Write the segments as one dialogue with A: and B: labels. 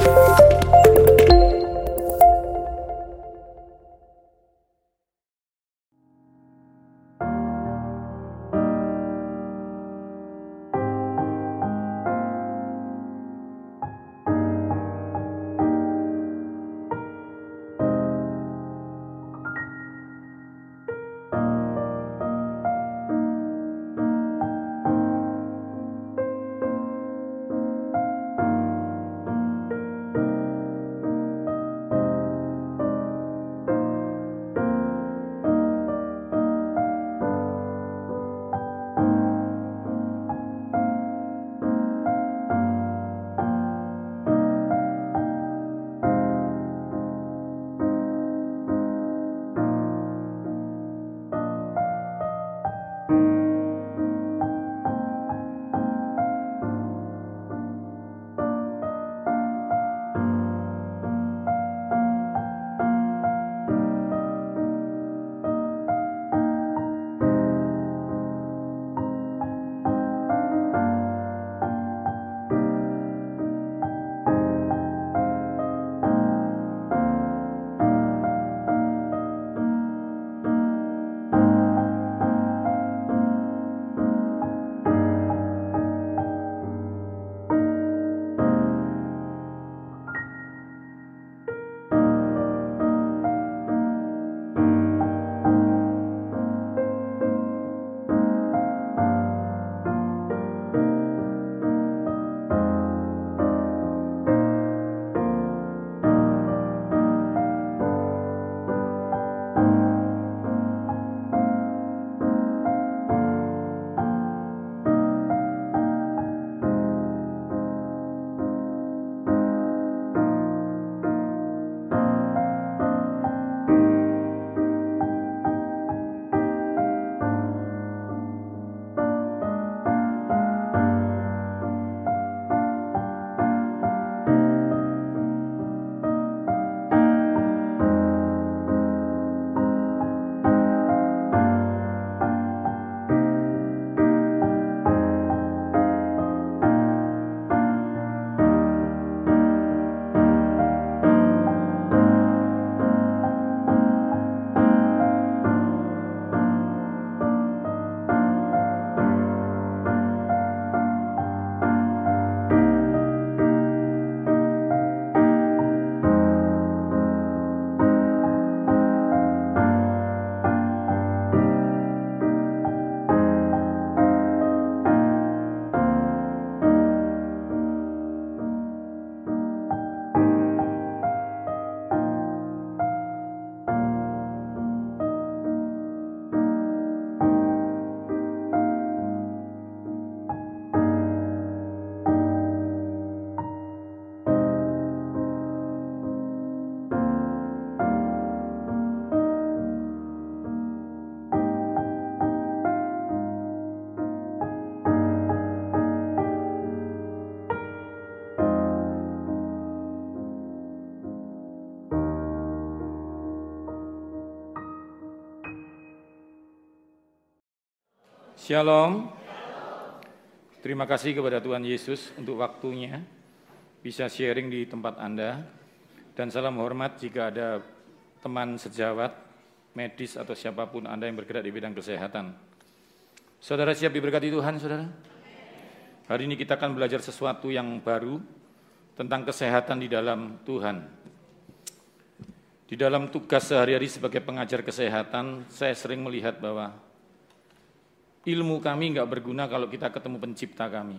A: Bye. Shalom. Terima kasih kepada Tuhan Yesus untuk waktunya bisa sharing di tempat Anda. Dan salam hormat jika ada teman sejawat, medis atau siapa pun Anda yang bergerak di bidang kesehatan. Saudara siap diberkati Tuhan, saudara? Hari ini kita akan belajar sesuatu yang baru tentang kesehatan di dalam Tuhan. Di dalam tugas sehari-hari sebagai pengajar kesehatan, saya sering melihat bahwa ilmu kami nggak berguna kalau kita ketemu pencipta kami.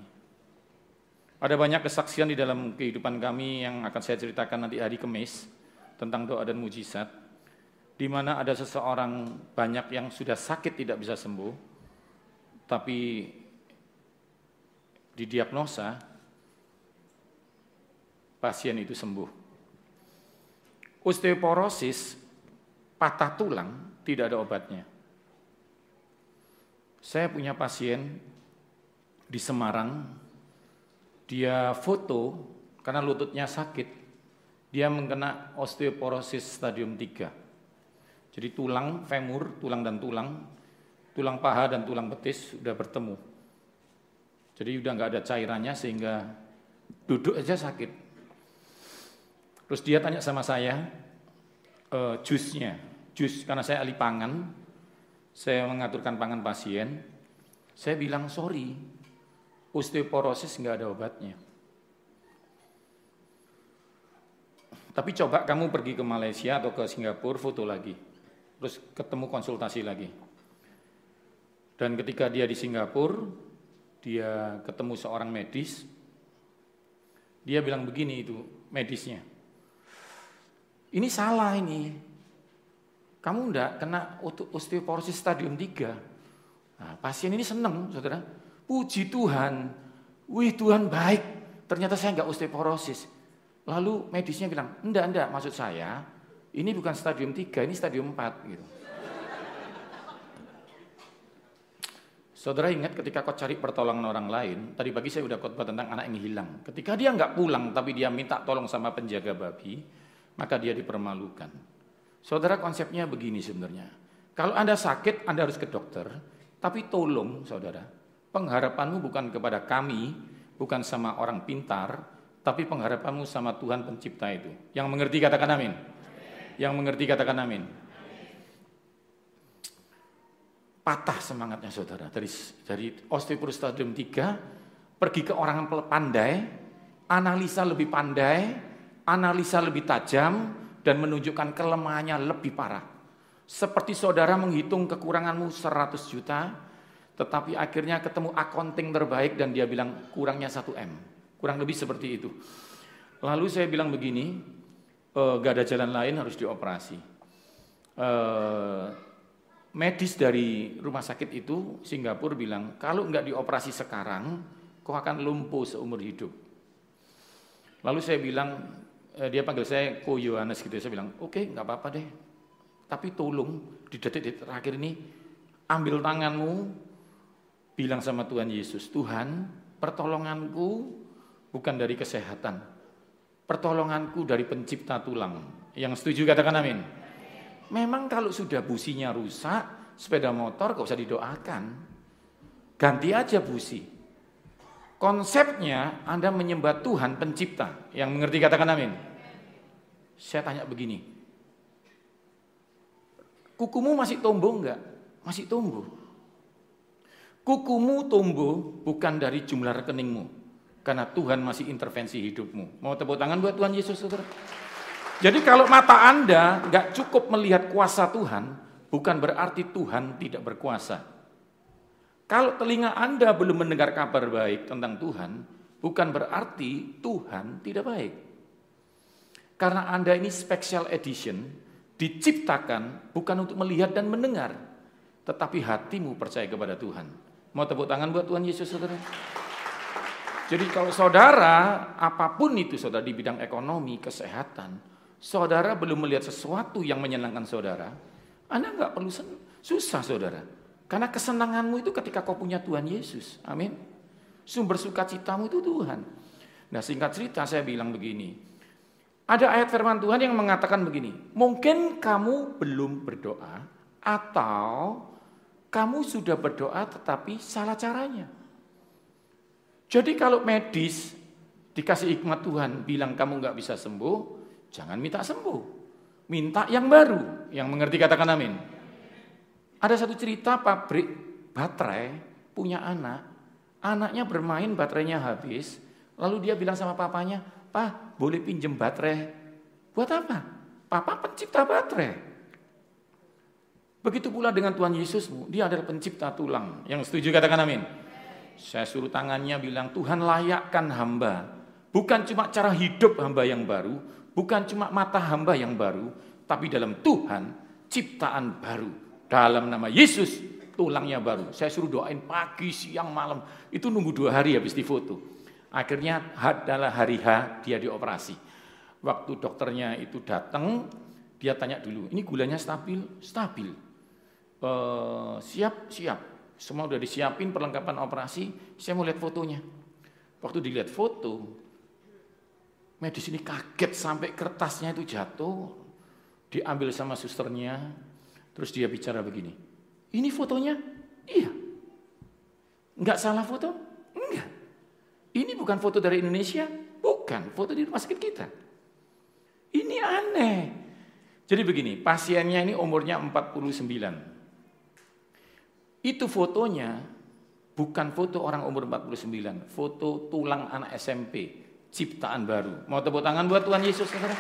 A: Ada banyak kesaksian di dalam kehidupan kami yang akan saya ceritakan nanti hari Kamis tentang doa dan mujizat, di mana ada seseorang banyak yang sudah sakit tidak bisa sembuh, tapi didiagnosa pasien itu sembuh. Osteoporosis, patah tulang, tidak ada obatnya. Saya punya pasien di Semarang, dia foto karena lututnya sakit, dia mengkena osteoporosis stadium 3. Jadi tulang femur, tulang dan tulang, tulang paha dan tulang betis sudah bertemu. Jadi udah nggak ada cairannya sehingga duduk aja sakit. Terus dia tanya sama saya, e, jusnya, jus karena saya ahli pangan, saya mengaturkan pangan pasien, saya bilang sorry, osteoporosis nggak ada obatnya. Tapi coba kamu pergi ke Malaysia atau ke Singapura, foto lagi. Terus ketemu konsultasi lagi. Dan ketika dia di Singapura, dia ketemu seorang medis, dia bilang begini itu medisnya. Ini salah ini. Kamu enggak kena osteoporosis stadium 3. Nah, pasien ini senang, saudara. Puji Tuhan. Wih Tuhan baik. Ternyata saya enggak osteoporosis. Lalu medisnya bilang, enggak, enggak, maksud saya ini bukan stadium 3, ini stadium 4 gitu. Saudara ingat ketika kau cari pertolongan orang lain, tadi pagi saya udah khotbah tentang anak yang hilang. Ketika dia nggak pulang tapi dia minta tolong sama penjaga babi, maka dia dipermalukan. Saudara konsepnya begini sebenarnya. Kalau Anda sakit, Anda harus ke dokter, tapi tolong saudara, pengharapanmu bukan kepada kami, bukan sama orang pintar, tapi pengharapanmu sama Tuhan pencipta itu. Yang mengerti katakan amin. Yang mengerti katakan amin. Patah semangatnya saudara. Dari, dari osteoporosis stadium 3, pergi ke orang yang pandai, analisa lebih pandai, analisa lebih tajam, dan menunjukkan kelemahannya lebih parah. Seperti saudara menghitung kekuranganmu 100 juta, tetapi akhirnya ketemu accounting terbaik dan dia bilang kurangnya 1 M. Kurang lebih seperti itu. Lalu saya bilang begini, e, gak ada jalan lain harus dioperasi. E, medis dari rumah sakit itu Singapura bilang kalau nggak dioperasi sekarang, kau akan lumpuh seumur hidup. Lalu saya bilang, dia panggil saya Ko Yohanes gitu, saya bilang, oke okay, nggak apa-apa deh, tapi tolong di detik-detik terakhir ini ambil tanganmu, bilang sama Tuhan Yesus, Tuhan pertolonganku bukan dari kesehatan. Pertolonganku dari pencipta tulang. Yang setuju katakan amin. Memang kalau sudah businya rusak, sepeda motor gak usah didoakan. Ganti aja busi. Konsepnya Anda menyembah Tuhan pencipta. Yang mengerti katakan amin. Saya tanya begini. Kukumu masih tumbuh enggak? Masih tumbuh. Kukumu tumbuh bukan dari jumlah rekeningmu. Karena Tuhan masih intervensi hidupmu. Mau tepuk tangan buat Tuhan Yesus, saudara? Jadi kalau mata Anda nggak cukup melihat kuasa Tuhan, bukan berarti Tuhan tidak berkuasa. Kalau telinga Anda belum mendengar kabar baik tentang Tuhan, bukan berarti Tuhan tidak baik. Karena Anda ini special edition, diciptakan bukan untuk melihat dan mendengar, tetapi hatimu percaya kepada Tuhan. Mau tepuk tangan buat Tuhan Yesus, saudara? Jadi kalau saudara, apa pun itu saudara di bidang ekonomi, kesehatan, saudara belum melihat sesuatu yang menyenangkan saudara, Anda nggak perlu susah saudara. Karena kesenanganmu itu ketika kau punya Tuhan Yesus. Amin. Sumber sukacitamu itu Tuhan. Nah singkat cerita saya bilang begini. Ada ayat firman Tuhan yang mengatakan begini. Mungkin kamu belum berdoa atau kamu sudah berdoa tetapi salah caranya. Jadi kalau medis dikasih hikmat Tuhan bilang kamu nggak bisa sembuh, jangan minta sembuh. Minta yang baru, yang mengerti katakan amin. Ada satu cerita pabrik baterai punya anak, anaknya bermain baterainya habis, lalu dia bilang sama papanya, "Pak, boleh pinjem baterai?" Buat apa? Papa pencipta baterai. Begitu pula dengan Tuhan Yesusmu, dia adalah pencipta tulang. Yang setuju katakan amin. Saya suruh tangannya bilang, Tuhan layakkan hamba. Bukan cuma cara hidup hamba yang baru, bukan cuma mata hamba yang baru, tapi dalam Tuhan ciptaan baru. Dalam nama Yesus tulangnya baru. Saya suruh doain pagi, siang, malam. Itu nunggu dua hari habis difoto. Akhirnya adalah hari H dia dioperasi. Waktu dokternya itu datang, dia tanya dulu, ini gulanya stabil? Stabil. Uh, siap, siap. Semua udah disiapin perlengkapan operasi, saya mau lihat fotonya. Waktu dilihat foto, medis ini kaget sampai kertasnya itu jatuh, diambil sama susternya, terus dia bicara begini, ini fotonya? Iya. Enggak salah foto? Enggak. Ini bukan foto dari Indonesia? Bukan, foto di rumah sakit kita. Ini aneh. Jadi begini, pasiennya ini umurnya 49. Itu fotonya bukan foto orang umur 49, foto tulang anak SMP, ciptaan baru. Mau tepuk tangan buat Tuhan Yesus, saudara?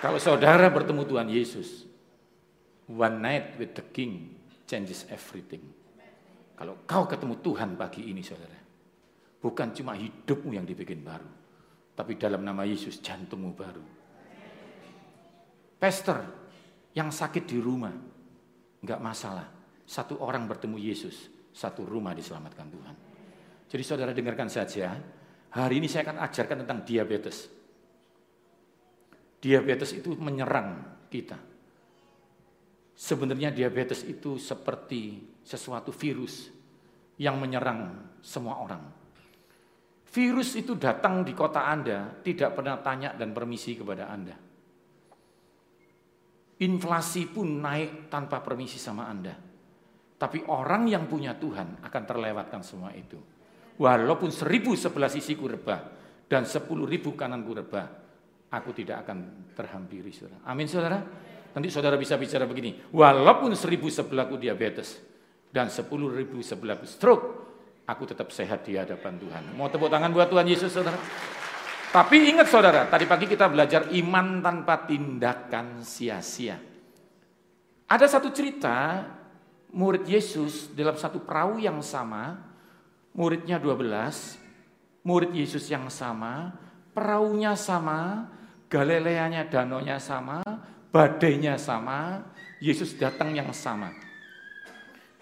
A: Kalau saudara bertemu Tuhan Yesus, one night with the King changes everything. Kalau kau ketemu Tuhan pagi ini, saudara, bukan cuma hidupmu yang dibikin baru, tapi dalam nama Yesus jantungmu baru Pastor yang sakit di rumah, enggak masalah. Satu orang bertemu Yesus, satu rumah diselamatkan Tuhan. Jadi saudara dengarkan saja, hari ini saya akan ajarkan tentang diabetes. Diabetes itu menyerang kita. Sebenarnya diabetes itu seperti sesuatu virus yang menyerang semua orang. Virus itu datang di kota Anda, tidak pernah tanya dan permisi kepada Anda. Inflasi pun naik tanpa permisi sama Anda. Tapi orang yang punya Tuhan akan terlewatkan semua itu. Walaupun seribu sebelah sisiku rebah dan sepuluh ribu kananku rebah, aku tidak akan terhampiri saudara. Amin saudara. Nanti saudara bisa bicara begini, walaupun seribu sebelahku diabetes dan sepuluh ribu sebelahku stroke, aku tetap sehat di hadapan Tuhan. Mau tepuk tangan buat Tuhan Yesus saudara. Tapi ingat saudara, tadi pagi kita belajar iman tanpa tindakan sia-sia. Ada satu cerita murid Yesus dalam satu perahu yang sama, muridnya 12, murid Yesus yang sama, perahunya sama, Galileanya danonya sama, badainya sama, Yesus datang yang sama.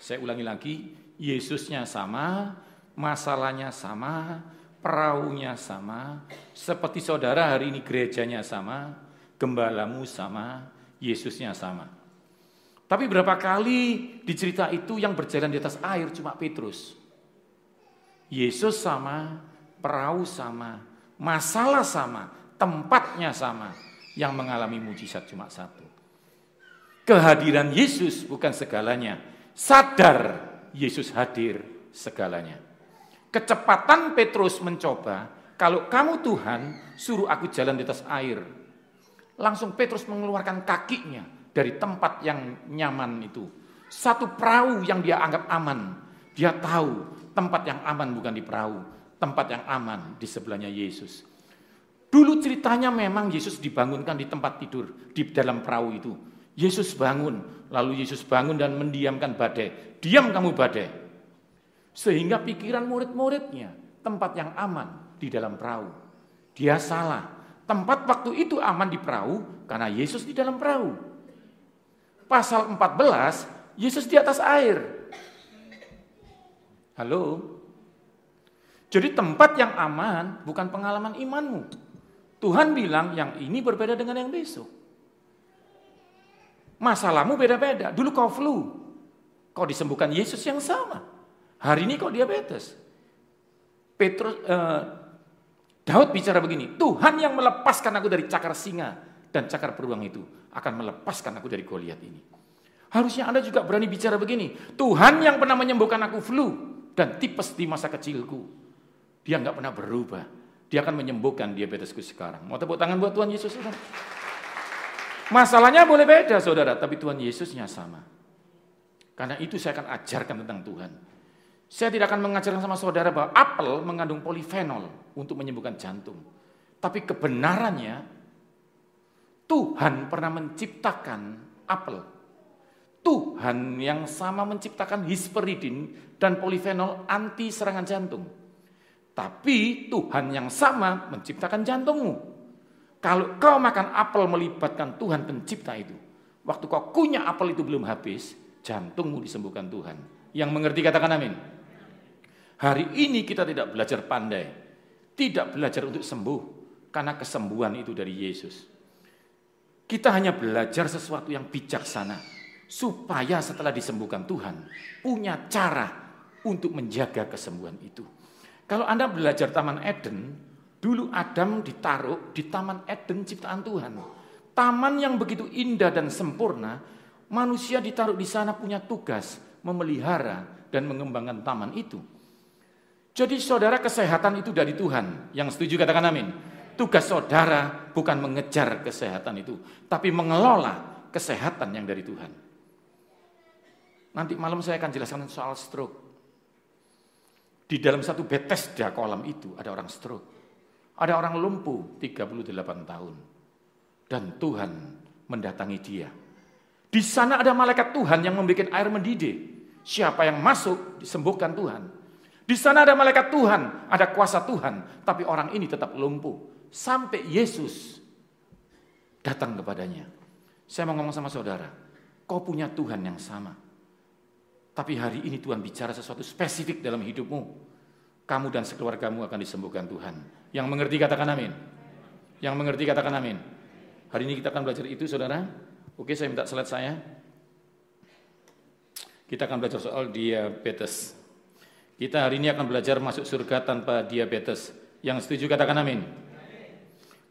A: Saya ulangi lagi, Yesusnya sama, masalahnya sama, perahunya sama, seperti saudara hari ini gerejanya sama, gembalamu sama, Yesusnya sama. Tapi berapa kali di cerita itu yang berjalan di atas air cuma Petrus. Yesus sama, perahu sama, masalah sama, tempatnya sama. Yang mengalami mujizat cuma satu. Kehadiran Yesus bukan segalanya. Sadar Yesus hadir segalanya. Kecepatan Petrus mencoba, kalau kamu Tuhan, suruh aku jalan di atas air. Langsung Petrus mengeluarkan kakinya dari tempat yang nyaman itu. Satu perahu yang dia anggap aman. Dia tahu tempat yang aman bukan di perahu, tempat yang aman di sebelahnya Yesus. Dulu ceritanya memang Yesus dibangunkan di tempat tidur di dalam perahu itu. Yesus bangun, lalu Yesus bangun dan mendiamkan badai. Diam kamu badai. Sehingga pikiran murid-muridnya tempat yang aman di dalam perahu. Dia salah. Tempat waktu itu aman di perahu karena Yesus di dalam perahu. Pasal 14, Yesus di atas air. Halo? Jadi tempat yang aman bukan pengalaman imanmu. Tuhan bilang yang ini berbeda dengan yang besok. Masalahmu beda-beda. Dulu kau flu, kau disembuhkan Yesus yang sama. Hari ini kok diabetes? Petrus eh, Daud bicara begini, Tuhan yang melepaskan aku dari cakar singa dan cakar beruang itu akan melepaskan aku dari Goliat ini. Harusnya Anda juga berani bicara begini, Tuhan yang pernah menyembuhkan aku flu dan tipes di masa kecilku. Dia nggak pernah berubah. Dia akan menyembuhkan diabetesku sekarang. Mau tepuk tangan buat Tuhan Yesus, saudara? Masalahnya boleh beda, saudara, tapi Tuhan Yesusnya sama. Karena itu saya akan ajarkan tentang Tuhan. Saya tidak akan mengajarkan sama saudara bahwa apel mengandung polifenol untuk menyembuhkan jantung. Tapi kebenarannya Tuhan pernah menciptakan apel. Tuhan yang sama menciptakan hisperidin dan polifenol anti serangan jantung. Tapi Tuhan yang sama menciptakan jantungmu. Kalau kau makan apel melibatkan Tuhan pencipta itu. Waktu kau kunyah apel itu belum habis, jantungmu disembuhkan Tuhan. Yang mengerti katakan amin. Hari ini kita tidak belajar pandai, tidak belajar untuk sembuh, karena kesembuhan itu dari Yesus. Kita hanya belajar sesuatu yang bijaksana, supaya setelah disembuhkan Tuhan, punya cara untuk menjaga kesembuhan itu. Kalau Anda belajar Taman Eden, dulu Adam ditaruh di Taman Eden ciptaan Tuhan. Taman yang begitu indah dan sempurna, manusia ditaruh di sana punya tugas memelihara dan mengembangkan taman itu. Jadi saudara kesehatan itu dari Tuhan. Yang setuju katakan amin. Tugas saudara bukan mengejar kesehatan itu, tapi mengelola kesehatan yang dari Tuhan. Nanti malam saya akan jelaskan soal stroke. Di dalam satu Bethesda kolam itu ada orang stroke. Ada orang lumpuh 38 tahun. Dan Tuhan mendatangi dia. Di sana ada malaikat Tuhan yang membuat air mendidih. Siapa yang masuk disembuhkan Tuhan. Di sana ada malaikat Tuhan, ada kuasa Tuhan, tapi orang ini tetap lumpuh. Sampai Yesus datang kepadanya. Saya mau ngomong sama saudara, kau punya Tuhan yang sama. Tapi hari ini Tuhan bicara sesuatu spesifik dalam hidupmu. Kamu dan sekeluargamu akan disembuhkan Tuhan. Yang mengerti katakan amin. Yang mengerti katakan amin. Hari ini kita akan belajar itu saudara. Oke saya minta slide saya. Kita akan belajar soal diabetes. Kita hari ini akan belajar masuk surga tanpa diabetes. Yang setuju katakan amin.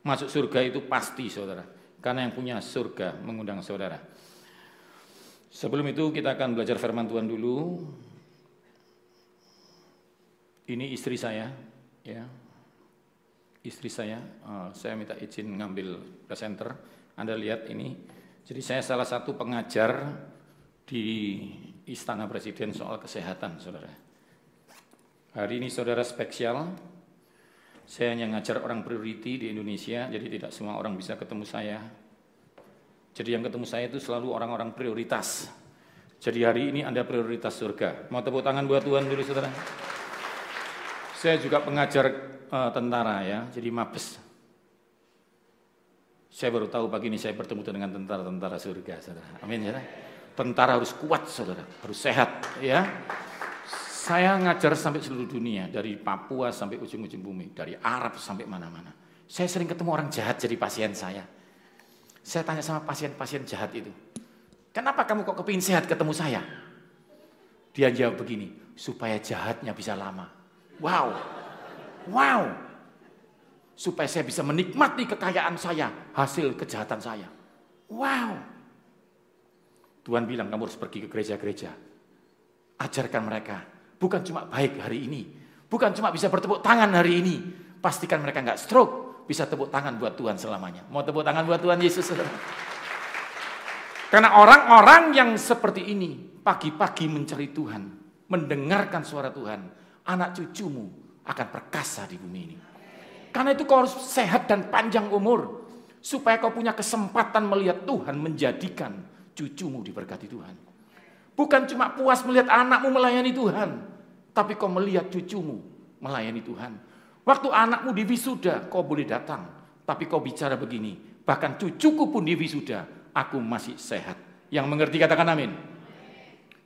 A: Masuk surga itu pasti saudara. Karena yang punya surga mengundang saudara. Sebelum itu kita akan belajar firman Tuhan dulu. Ini istri saya, ya. Istri saya, uh, saya minta izin ngambil presenter. Anda lihat ini. Jadi saya salah satu pengajar di Istana Presiden soal kesehatan, saudara. Hari ini saudara spesial. Saya hanya ngajar orang priority di Indonesia, jadi tidak semua orang bisa ketemu saya. Jadi yang ketemu saya itu selalu orang-orang prioritas. Jadi hari ini Anda prioritas surga. Mau tepuk tangan buat Tuhan dulu saudara. Saya juga pengajar uh, tentara ya, jadi mabes. Saya baru tahu pagi ini saya bertemu dengan tentara-tentara surga, saudara. Amin ya. Tentara harus kuat, saudara, harus sehat, ya. Saya ngajar sampai seluruh dunia, dari Papua sampai ujung-ujung bumi, dari Arab sampai mana-mana. Saya sering ketemu orang jahat jadi pasien saya. Saya tanya sama pasien-pasien jahat itu, kenapa kamu kok kepingin sehat ketemu saya? Dia jawab begini, supaya jahatnya bisa lama. Wow, wow, supaya saya bisa menikmati kekayaan saya, hasil kejahatan saya. Wow. Tuhan bilang kamu harus pergi ke gereja-gereja. Ajarkan mereka, bukan cuma baik hari ini, bukan cuma bisa bertepuk tangan hari ini, pastikan mereka nggak stroke, bisa tepuk tangan buat Tuhan selamanya. Mau tepuk tangan buat Tuhan Yesus? Karena orang-orang yang seperti ini pagi-pagi mencari Tuhan, mendengarkan suara Tuhan, anak cucumu akan perkasa di bumi ini. Karena itu kau harus sehat dan panjang umur supaya kau punya kesempatan melihat Tuhan menjadikan cucumu diberkati Tuhan. Bukan cuma puas melihat anakmu melayani Tuhan, tapi kau melihat cucumu melayani Tuhan. Waktu anakmu di wisuda, kau boleh datang. Tapi kau bicara begini, bahkan cucuku pun di wisuda, aku masih sehat. Yang mengerti katakan amin.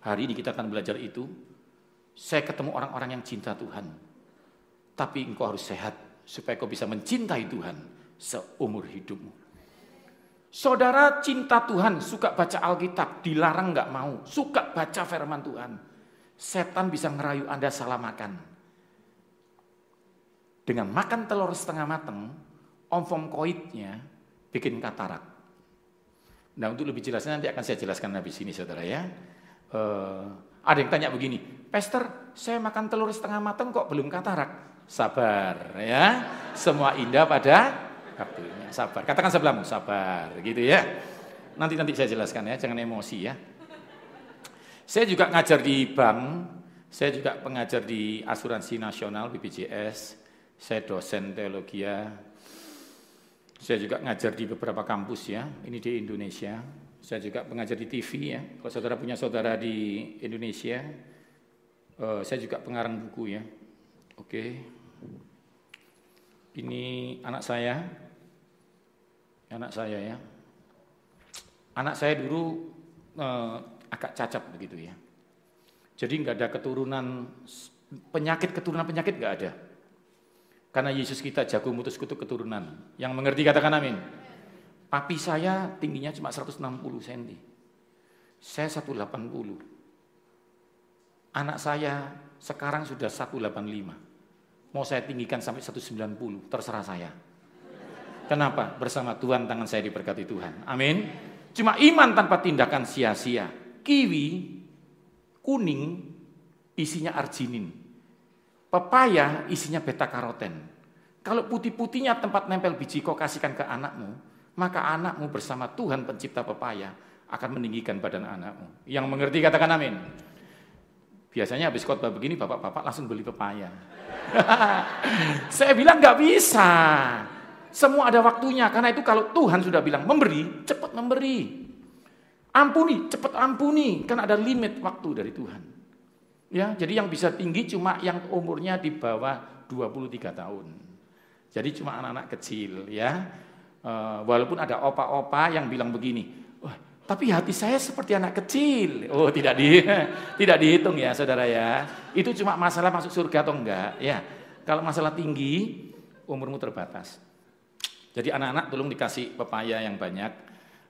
A: Hari ini kita akan belajar itu. Saya ketemu orang-orang yang cinta Tuhan. Tapi engkau harus sehat supaya kau bisa mencintai Tuhan seumur hidupmu. Saudara cinta Tuhan, suka baca Alkitab, dilarang nggak mau, suka baca firman Tuhan. Setan bisa ngerayu Anda salah makan dengan makan telur setengah matang, omfomkoidnya bikin katarak. Nah untuk lebih jelasnya nanti akan saya jelaskan habis ini saudara ya. Uh, ada yang tanya begini, Pester, saya makan telur setengah matang kok belum katarak? Sabar ya, semua indah pada waktunya. Sabar. Katakan sebelahmu, sabar gitu ya. Nanti nanti saya jelaskan ya, jangan emosi ya. Saya juga ngajar di bank, saya juga pengajar di asuransi nasional BPJS, saya dosen teologi ya. Saya juga ngajar di beberapa kampus ya, ini di Indonesia. Saya juga pengajar di TV ya. Kalau saudara punya saudara di Indonesia, uh, saya juga pengarang buku ya. Oke. Ini anak saya, anak saya ya. Anak saya dulu uh, agak cacat begitu ya. Jadi nggak ada keturunan penyakit keturunan penyakit nggak ada. Karena Yesus kita jago mutus kutuk keturunan. Yang mengerti katakan amin. Papi saya tingginya cuma 160 cm. Saya 180. Anak saya sekarang sudah 185. Mau saya tinggikan sampai 190, terserah saya. Kenapa? Bersama Tuhan tangan saya diberkati Tuhan. Amin. Cuma iman tanpa tindakan sia-sia. Kiwi kuning isinya arginin. Pepaya isinya beta karoten. Kalau putih-putihnya tempat nempel biji kau kasihkan ke anakmu, maka anakmu bersama Tuhan pencipta pepaya akan meninggikan badan anakmu. Yang mengerti katakan amin. Biasanya habis khotbah begini bapak-bapak langsung beli pepaya. Saya bilang nggak bisa. Semua ada waktunya. Karena itu kalau Tuhan sudah bilang memberi, cepat memberi. Ampuni, cepat ampuni. Karena ada limit waktu dari Tuhan. Ya, jadi yang bisa tinggi cuma yang umurnya di bawah 23 tahun. Jadi cuma anak-anak kecil ya. Uh, walaupun ada opa-opa yang bilang begini, tapi hati saya seperti anak kecil. Oh, tidak di tidak dihitung ya, Saudara ya. Itu cuma masalah masuk surga atau enggak, ya. Kalau masalah tinggi, umurmu terbatas. Jadi anak-anak tolong dikasih pepaya yang banyak.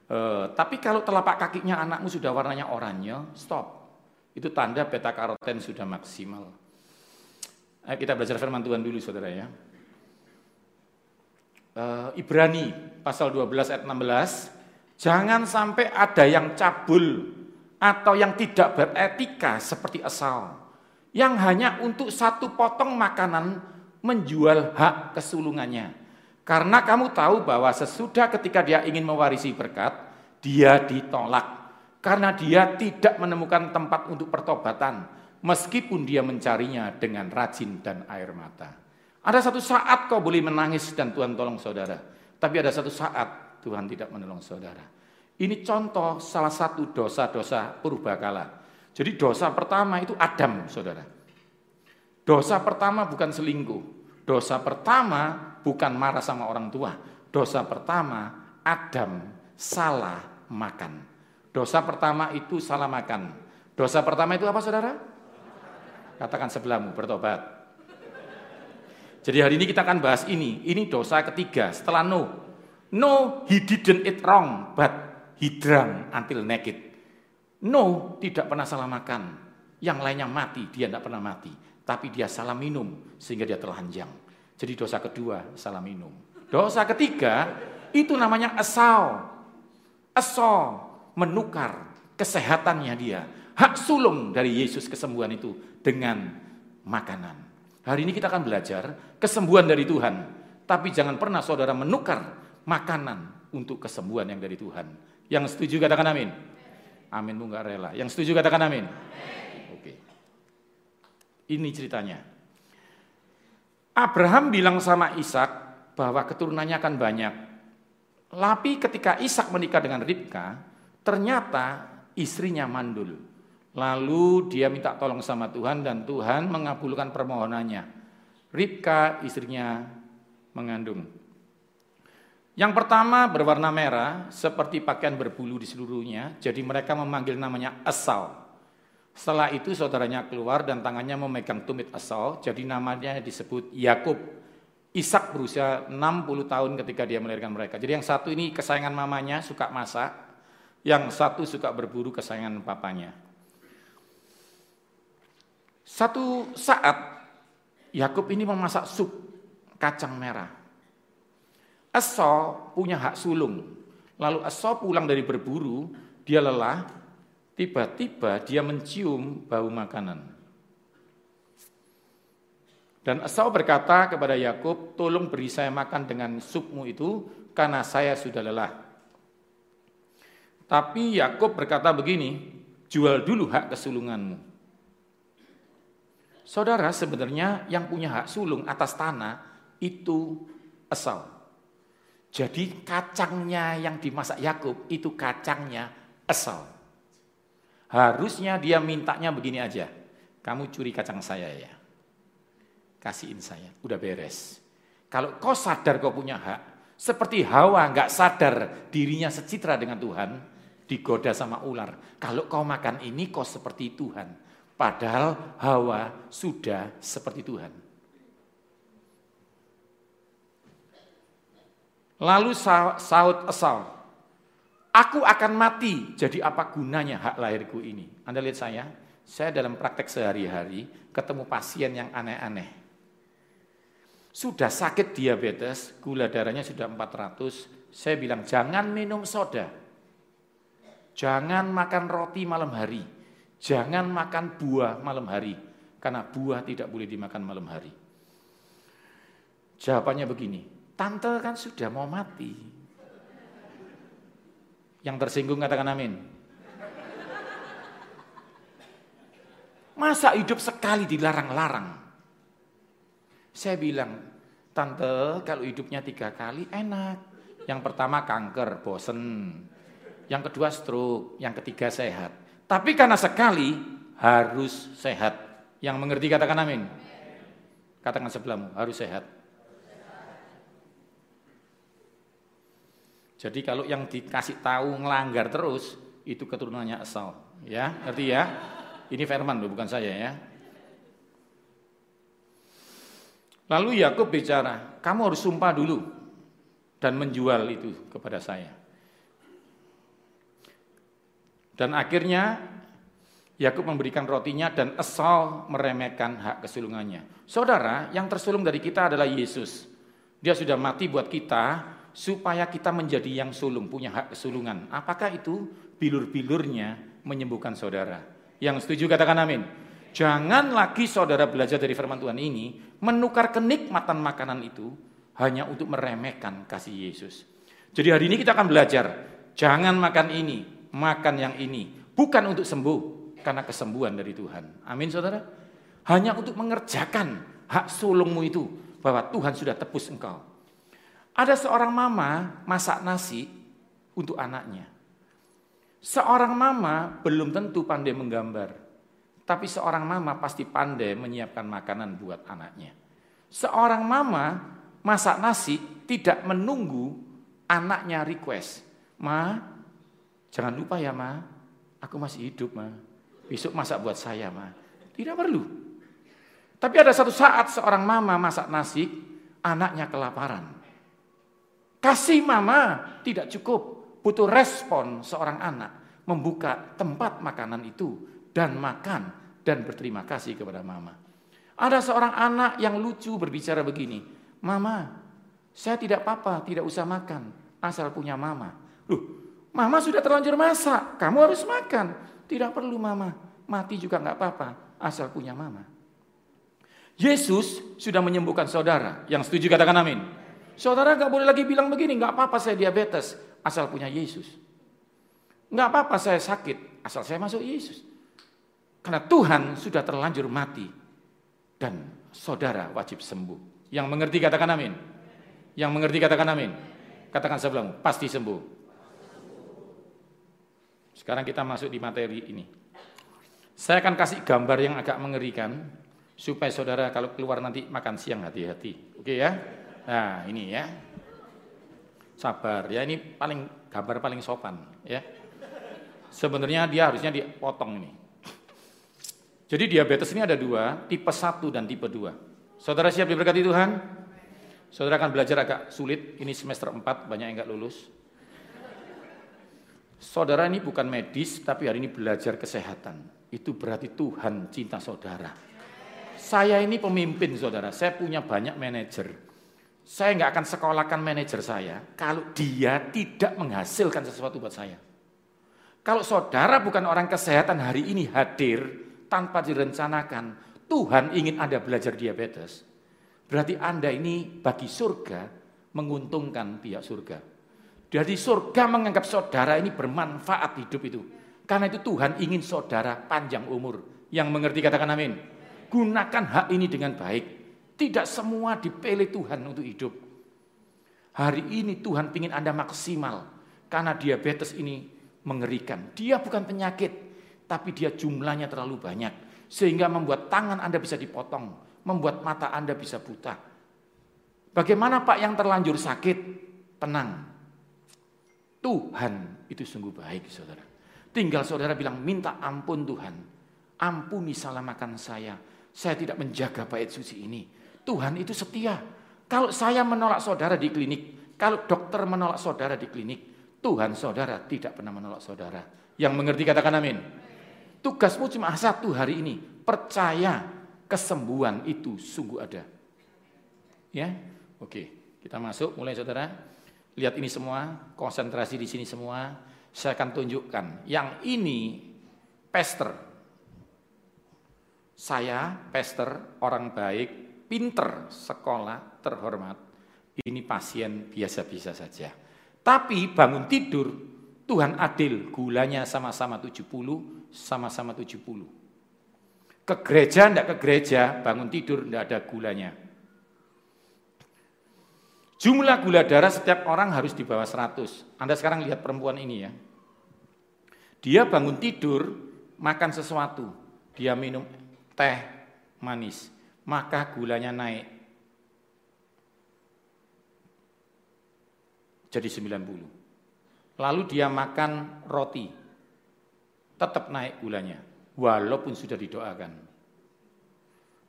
A: E, tapi kalau telapak kakinya anakmu sudah warnanya oranye, stop. Itu tanda beta karoten sudah maksimal. Ayo kita belajar firman Tuhan dulu saudara ya. E, Ibrani pasal 12 ayat 16. Jangan sampai ada yang cabul atau yang tidak beretika seperti asal. Yang hanya untuk satu potong makanan menjual hak kesulungannya karena kamu tahu bahwa sesudah ketika dia ingin mewarisi berkat, dia ditolak. Karena dia tidak menemukan tempat untuk pertobatan, meskipun dia mencarinya dengan rajin dan air mata. Ada satu saat kau boleh menangis dan Tuhan tolong saudara. Tapi ada satu saat Tuhan tidak menolong saudara. Ini contoh salah satu dosa-dosa purbakala. Jadi dosa pertama itu Adam, saudara. Dosa pertama bukan selingkuh. Dosa pertama bukan marah sama orang tua. Dosa pertama, Adam salah makan. Dosa pertama itu salah makan. Dosa pertama itu apa saudara? Katakan sebelahmu, bertobat. Jadi hari ini kita akan bahas ini. Ini dosa ketiga setelah no. No, he didn't eat wrong, but he drank until naked. No, tidak pernah salah makan. Yang lainnya mati, dia tidak pernah mati. Tapi dia salah minum sehingga dia telanjang. Jadi dosa kedua salah minum. Dosa ketiga itu namanya asal. Asal menukar kesehatannya dia. Hak sulung dari Yesus kesembuhan itu dengan makanan. Hari ini kita akan belajar kesembuhan dari Tuhan. Tapi jangan pernah saudara menukar makanan untuk kesembuhan yang dari Tuhan. Yang setuju katakan amin. Amin bu nggak rela. Yang setuju katakan amin. Oke. Ini ceritanya. Abraham bilang sama Ishak bahwa keturunannya akan banyak. Tapi ketika Ishak menikah dengan Ribka, ternyata istrinya mandul. Lalu dia minta tolong sama Tuhan dan Tuhan mengabulkan permohonannya. Ribka istrinya mengandung. Yang pertama berwarna merah seperti pakaian berbulu di seluruhnya, jadi mereka memanggil namanya Esau. Setelah itu saudaranya keluar dan tangannya memegang tumit Esau, jadi namanya disebut Yakub. Ishak berusia 60 tahun ketika dia melahirkan mereka. Jadi yang satu ini kesayangan mamanya, suka masak. Yang satu suka berburu kesayangan papanya. Satu saat Yakub ini memasak sup kacang merah. Esau punya hak sulung. Lalu Esau pulang dari berburu, dia lelah, tiba-tiba dia mencium bau makanan. Dan Esau berkata kepada Yakub, "Tolong beri saya makan dengan supmu itu karena saya sudah lelah." Tapi Yakub berkata begini, "Jual dulu hak kesulunganmu." Saudara, sebenarnya yang punya hak sulung atas tanah itu Esau. Jadi kacangnya yang dimasak Yakub itu kacangnya Esau. Harusnya dia mintanya begini aja. Kamu curi kacang saya ya. Kasihin saya, udah beres. Kalau kau sadar kau punya hak, seperti Hawa nggak sadar dirinya secitra dengan Tuhan, digoda sama ular. Kalau kau makan ini kau seperti Tuhan. Padahal Hawa sudah seperti Tuhan. Lalu saut Esau, Aku akan mati, jadi apa gunanya hak lahirku ini? Anda lihat saya, saya dalam praktek sehari-hari ketemu pasien yang aneh-aneh. Sudah sakit diabetes, gula darahnya sudah 400, saya bilang jangan minum soda. Jangan makan roti malam hari. Jangan makan buah malam hari. Karena buah tidak boleh dimakan malam hari. Jawabannya begini, tante kan sudah mau mati. Yang tersinggung katakan amin. Masa hidup sekali dilarang-larang? Saya bilang, tante kalau hidupnya tiga kali enak. Yang pertama kanker, bosen. Yang kedua stroke, yang ketiga sehat. Tapi karena sekali harus sehat. Yang mengerti katakan amin. Katakan sebelahmu, harus sehat. Jadi kalau yang dikasih tahu ngelanggar terus itu keturunannya asal, ya, ngerti ya? Ini firman loh, bukan saya ya. Lalu Yakub bicara, kamu harus sumpah dulu dan menjual itu kepada saya. Dan akhirnya Yakub memberikan rotinya dan Esau meremehkan hak kesulungannya. Saudara, yang tersulung dari kita adalah Yesus. Dia sudah mati buat kita, supaya kita menjadi yang sulung, punya hak kesulungan. Apakah itu bilur-bilurnya menyembuhkan saudara? Yang setuju katakan amin. Jangan lagi saudara belajar dari firman Tuhan ini, menukar kenikmatan makanan itu hanya untuk meremehkan kasih Yesus. Jadi hari ini kita akan belajar, jangan makan ini, makan yang ini. Bukan untuk sembuh, karena kesembuhan dari Tuhan. Amin saudara. Hanya untuk mengerjakan hak sulungmu itu, bahwa Tuhan sudah tebus engkau. Ada seorang mama masak nasi untuk anaknya. Seorang mama belum tentu pandai menggambar, tapi seorang mama pasti pandai menyiapkan makanan buat anaknya. Seorang mama masak nasi tidak menunggu anaknya request. Ma, jangan lupa ya ma, aku masih hidup ma. Besok masak buat saya ma. Tidak perlu. Tapi ada satu saat seorang mama masak nasi, anaknya kelaparan. Kasih mama tidak cukup, butuh respon seorang anak membuka tempat makanan itu dan makan dan berterima kasih kepada mama. Ada seorang anak yang lucu berbicara begini, "Mama, saya tidak apa-apa, tidak usah makan, asal punya mama." Loh, mama sudah terlanjur masak, kamu harus makan. Tidak perlu mama, mati juga nggak apa-apa, asal punya mama. Yesus sudah menyembuhkan saudara. Yang setuju katakan amin. Saudara nggak boleh lagi bilang begini, nggak apa-apa saya diabetes, asal punya Yesus. Nggak apa-apa saya sakit, asal saya masuk Yesus. Karena Tuhan sudah terlanjur mati dan saudara wajib sembuh. Yang mengerti katakan amin. Yang mengerti katakan amin. Katakan sebelum pasti sembuh. Sekarang kita masuk di materi ini. Saya akan kasih gambar yang agak mengerikan supaya saudara kalau keluar nanti makan siang hati-hati. Oke ya? Nah, ini ya. Sabar ya, ini paling gambar paling sopan ya. Sebenarnya dia harusnya dipotong ini. Jadi diabetes ini ada dua, tipe 1 dan tipe 2. Saudara siap diberkati Tuhan? Saudara akan belajar agak sulit, ini semester 4 banyak yang enggak lulus. Saudara ini bukan medis, tapi hari ini belajar kesehatan. Itu berarti Tuhan cinta saudara. Saya ini pemimpin saudara, saya punya banyak manajer. Saya nggak akan sekolahkan manajer saya kalau dia tidak menghasilkan sesuatu buat saya. Kalau saudara bukan orang kesehatan hari ini hadir tanpa direncanakan, Tuhan ingin Anda belajar diabetes. Berarti Anda ini bagi surga menguntungkan pihak surga. Jadi surga menganggap saudara ini bermanfaat hidup itu. Karena itu Tuhan ingin saudara panjang umur. Yang mengerti katakan amin. Gunakan hak ini dengan baik. Tidak semua dipilih Tuhan untuk hidup. Hari ini Tuhan ingin Anda maksimal. Karena diabetes ini mengerikan. Dia bukan penyakit, tapi dia jumlahnya terlalu banyak. Sehingga membuat tangan Anda bisa dipotong. Membuat mata Anda bisa buta. Bagaimana Pak yang terlanjur sakit? Tenang. Tuhan itu sungguh baik saudara. Tinggal saudara bilang minta ampun Tuhan. Ampuni salah makan saya. Saya tidak menjaga bait suci ini. Tuhan itu setia. Kalau saya menolak saudara di klinik, kalau dokter menolak saudara di klinik, Tuhan saudara tidak pernah menolak saudara. Yang mengerti katakan amin. Tugasmu cuma satu hari ini, percaya kesembuhan itu sungguh ada. Ya, oke, kita masuk mulai saudara. Lihat ini semua, konsentrasi di sini semua. Saya akan tunjukkan. Yang ini pester. Saya pester, orang baik, pinter sekolah, terhormat, ini pasien biasa-biasa saja. Tapi bangun tidur, Tuhan adil, gulanya sama-sama 70, sama-sama 70. Ke gereja, enggak ke gereja, bangun tidur, enggak ada gulanya. Jumlah gula darah setiap orang harus di bawah 100. Anda sekarang lihat perempuan ini ya. Dia bangun tidur, makan sesuatu. Dia minum teh manis. Maka gulanya naik. Jadi 90. Lalu dia makan roti. Tetap naik gulanya. Walaupun sudah didoakan.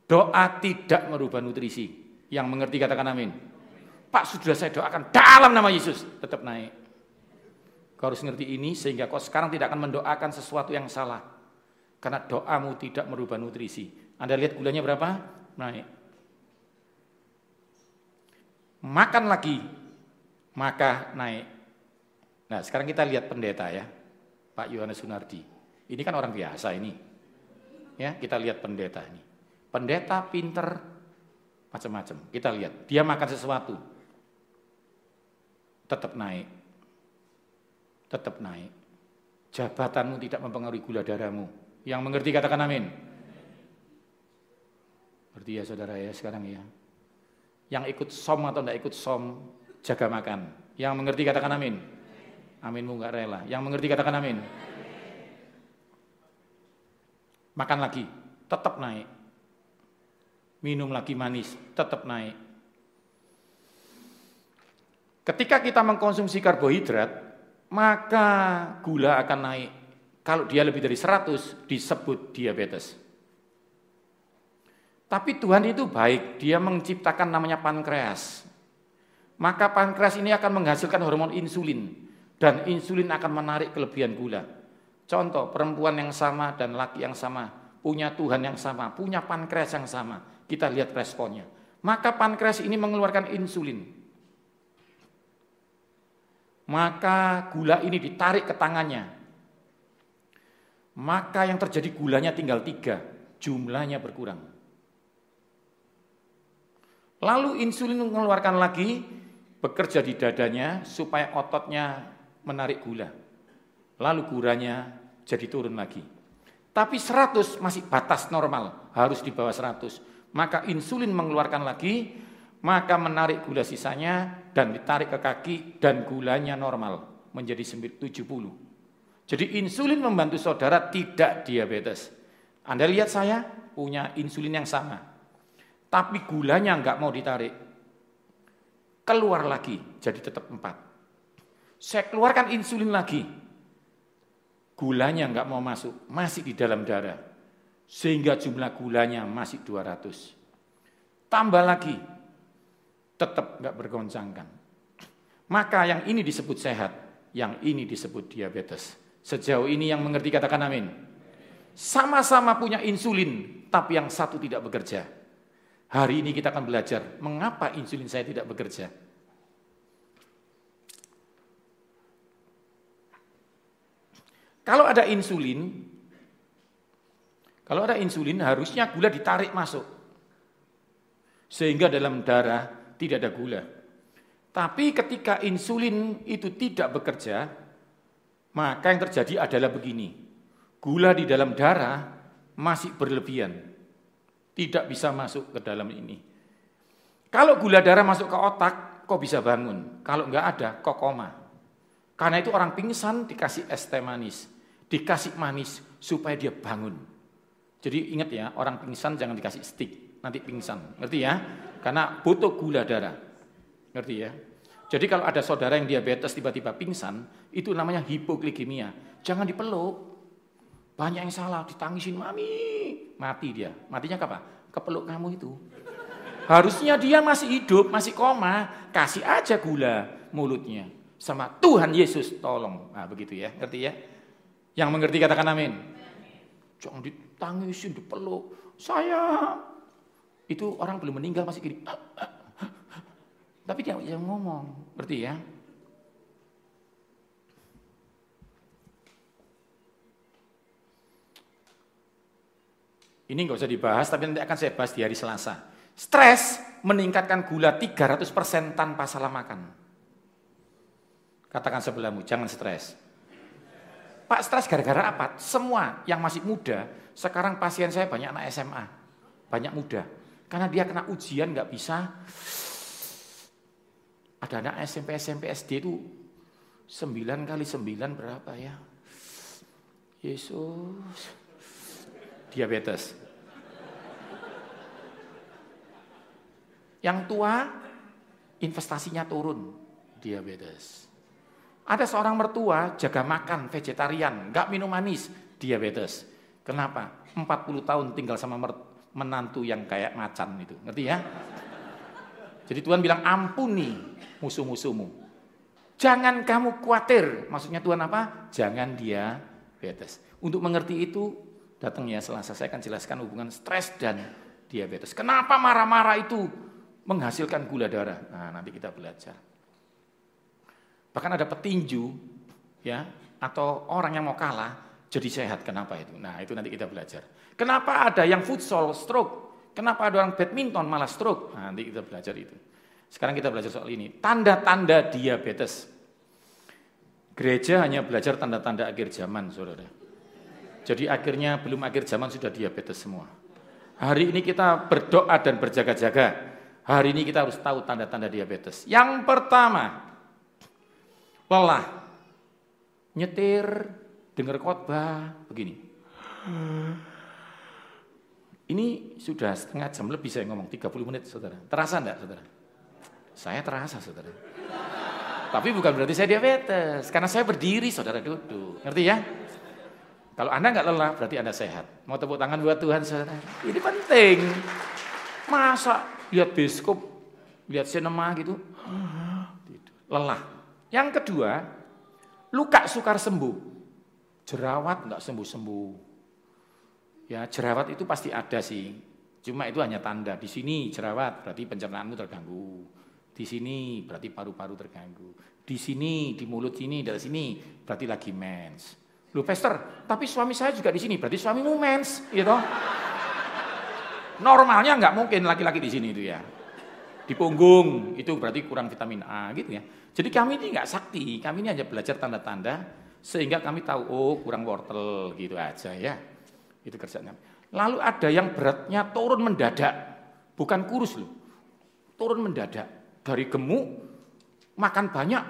A: Doa tidak merubah nutrisi. Yang mengerti katakan amin. Pak sudah saya doakan dalam nama Yesus, tetap naik. Kau harus ngerti ini sehingga kau sekarang tidak akan mendoakan sesuatu yang salah. Karena doamu tidak merubah nutrisi. Anda lihat gulanya berapa? Naik. Makan lagi, maka naik. Nah sekarang kita lihat pendeta ya, Pak Yohanes Sunardi. Ini kan orang biasa ini. Ya, kita lihat pendeta ini. Pendeta pinter macam-macam. Kita lihat, dia makan sesuatu, tetap naik. Tetap naik. Jabatanmu tidak mempengaruhi gula darahmu. Yang mengerti katakan amin. Berarti ya saudara ya sekarang ya. Yang ikut som atau tidak ikut som, jaga makan. Yang mengerti katakan amin. Aminmu nggak rela. Yang mengerti katakan amin. Makan lagi, tetap naik. Minum lagi manis, tetap naik. Ketika kita mengkonsumsi karbohidrat, maka gula akan naik. Kalau dia lebih dari 100 disebut diabetes. Tapi Tuhan itu baik, dia menciptakan namanya pankreas. Maka pankreas ini akan menghasilkan hormon insulin dan insulin akan menarik kelebihan gula. Contoh, perempuan yang sama dan laki yang sama, punya Tuhan yang sama, punya pankreas yang sama. Kita lihat responnya. Maka pankreas ini mengeluarkan insulin maka gula ini ditarik ke tangannya. Maka yang terjadi gulanya tinggal tiga, jumlahnya berkurang. Lalu insulin mengeluarkan lagi, bekerja di dadanya supaya ototnya menarik gula. Lalu gulanya jadi turun lagi. Tapi 100 masih batas normal, harus di bawah 100. Maka insulin mengeluarkan lagi, maka menarik gula sisanya dan ditarik ke kaki dan gulanya normal menjadi 70. Jadi insulin membantu saudara tidak diabetes. Anda lihat saya punya insulin yang sama. Tapi gulanya nggak mau ditarik. Keluar lagi jadi tetap 4. Saya keluarkan insulin lagi. Gulanya nggak mau masuk, masih di dalam darah. Sehingga jumlah gulanya masih 200. Tambah lagi, tetap nggak bergoncangkan. Maka yang ini disebut sehat, yang ini disebut diabetes. Sejauh ini yang mengerti katakan amin. Sama-sama punya insulin, tapi yang satu tidak bekerja. Hari ini kita akan belajar mengapa insulin saya tidak bekerja. Kalau ada insulin, kalau ada insulin harusnya gula ditarik masuk. Sehingga dalam darah tidak ada gula. Tapi ketika insulin itu tidak bekerja, maka yang terjadi adalah begini. Gula di dalam darah masih berlebihan. Tidak bisa masuk ke dalam ini. Kalau gula darah masuk ke otak, kok bisa bangun. Kalau enggak ada, kok koma. Karena itu orang pingsan dikasih es teh manis. Dikasih manis supaya dia bangun. Jadi ingat ya, orang pingsan jangan dikasih stick, nanti pingsan. Ngerti ya? Karena butuh gula darah. Ngerti ya? Jadi kalau ada saudara yang diabetes tiba-tiba pingsan, itu namanya hipoglikemia. Jangan dipeluk. Banyak yang salah, ditangisin, mami. Mati dia. Matinya apa? Kepeluk kamu itu. Harusnya dia masih hidup, masih koma. Kasih aja gula mulutnya. Sama Tuhan Yesus, tolong. Nah begitu ya, ngerti ya? Yang mengerti katakan amin. Jangan ditangisin, dipeluk. Saya itu orang belum meninggal masih gini. Tapi dia yang ngomong, berarti ya. Ini nggak usah dibahas, tapi nanti akan saya bahas di hari Selasa. Stres meningkatkan gula 300% tanpa salah makan. Katakan sebelahmu, jangan stres. Pak stres gara-gara apa? Semua yang masih muda, sekarang pasien saya banyak anak SMA, banyak muda. Karena dia kena ujian nggak bisa. Ada anak SMP, SMP, SD itu 9 kali 9 berapa ya? Yesus. Diabetes. Yang tua investasinya turun, diabetes. Ada seorang mertua jaga makan vegetarian, nggak minum manis, diabetes. Kenapa? 40 tahun tinggal sama menantu yang kayak macan itu, ngerti ya? Jadi Tuhan bilang ampuni musuh-musuhmu. Jangan kamu khawatir, maksudnya Tuhan apa? Jangan dia diabetes. Untuk mengerti itu, datangnya selasa saya akan jelaskan hubungan stres dan diabetes. Kenapa marah-marah itu menghasilkan gula darah? Nah, nanti kita belajar. Bahkan ada petinju ya atau orang yang mau kalah jadi sehat. Kenapa itu? Nah, itu nanti kita belajar. Kenapa ada yang futsal stroke? Kenapa ada orang badminton malah stroke? Nah, nanti kita belajar itu. Sekarang kita belajar soal ini. Tanda-tanda diabetes. Gereja hanya belajar tanda-tanda akhir zaman, saudara. Jadi akhirnya belum akhir zaman sudah diabetes semua. Hari ini kita berdoa dan berjaga-jaga. Hari ini kita harus tahu tanda-tanda diabetes. Yang pertama, lelah, nyetir, dengar khotbah, begini. Ini sudah setengah jam lebih saya ngomong, 30 menit saudara. Terasa enggak saudara? Saya terasa saudara. Tapi bukan berarti saya diabetes, karena saya berdiri saudara duduk. Ngerti ya? Kalau Anda nggak lelah, berarti Anda sehat. Mau tepuk tangan buat Tuhan saudara. Ini penting. Masa lihat biskop, lihat sinema gitu, lelah. Yang kedua, luka sukar sembuh. Jerawat enggak sembuh-sembuh. Ya, jerawat itu pasti ada sih. Cuma itu hanya tanda. Di sini jerawat berarti pencernaanmu terganggu. Di sini berarti paru-paru terganggu. Di sini, di mulut sini, dari sini berarti lagi mens. Lu pester, tapi suami saya juga di sini, berarti suamimu mens, gitu. Normalnya nggak mungkin laki-laki di sini itu ya. Di punggung itu berarti kurang vitamin A gitu ya. Jadi kami ini nggak sakti, kami ini hanya belajar tanda-tanda sehingga kami tahu oh kurang wortel gitu aja ya. Itu kerjanya. Lalu ada yang beratnya turun mendadak, bukan kurus loh. Turun mendadak dari gemuk makan banyak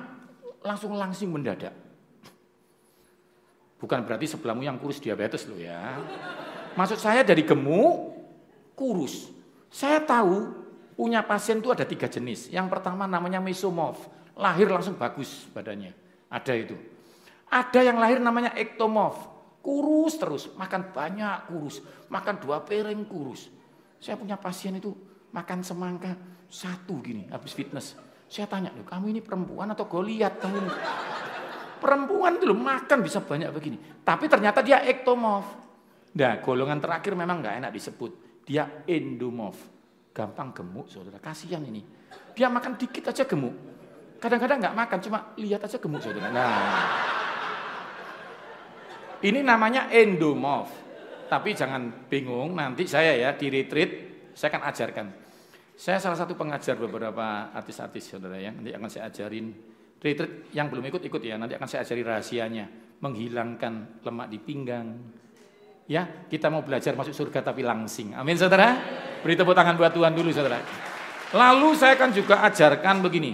A: langsung langsing mendadak. Bukan berarti sebelahmu yang kurus diabetes loh ya. Maksud saya dari gemuk kurus. Saya tahu punya pasien itu ada tiga jenis. Yang pertama namanya mesomorph lahir langsung bagus badannya. Ada itu. Ada yang lahir namanya ektomorf, kurus terus, makan banyak kurus, makan dua piring kurus. Saya punya pasien itu makan semangka satu gini habis fitness. Saya tanya, loh kamu ini perempuan atau goliat kamu? Perempuan itu makan bisa banyak begini. Tapi ternyata dia ektomorf. Nah golongan terakhir memang nggak enak disebut. Dia endomorf. Gampang gemuk saudara, kasihan ini. Dia makan dikit aja gemuk. Kadang-kadang nggak makan, cuma lihat aja gemuk saudara. Nah, ini namanya endomorph. Tapi jangan bingung, nanti saya ya di retreat, saya akan ajarkan. Saya salah satu pengajar beberapa artis-artis saudara ya, nanti akan saya ajarin. Retreat yang belum ikut, ikut ya, nanti akan saya ajari rahasianya. Menghilangkan lemak di pinggang. Ya, kita mau belajar masuk surga tapi langsing. Amin saudara. Beri tepuk tangan buat Tuhan dulu saudara. Lalu saya akan juga ajarkan begini.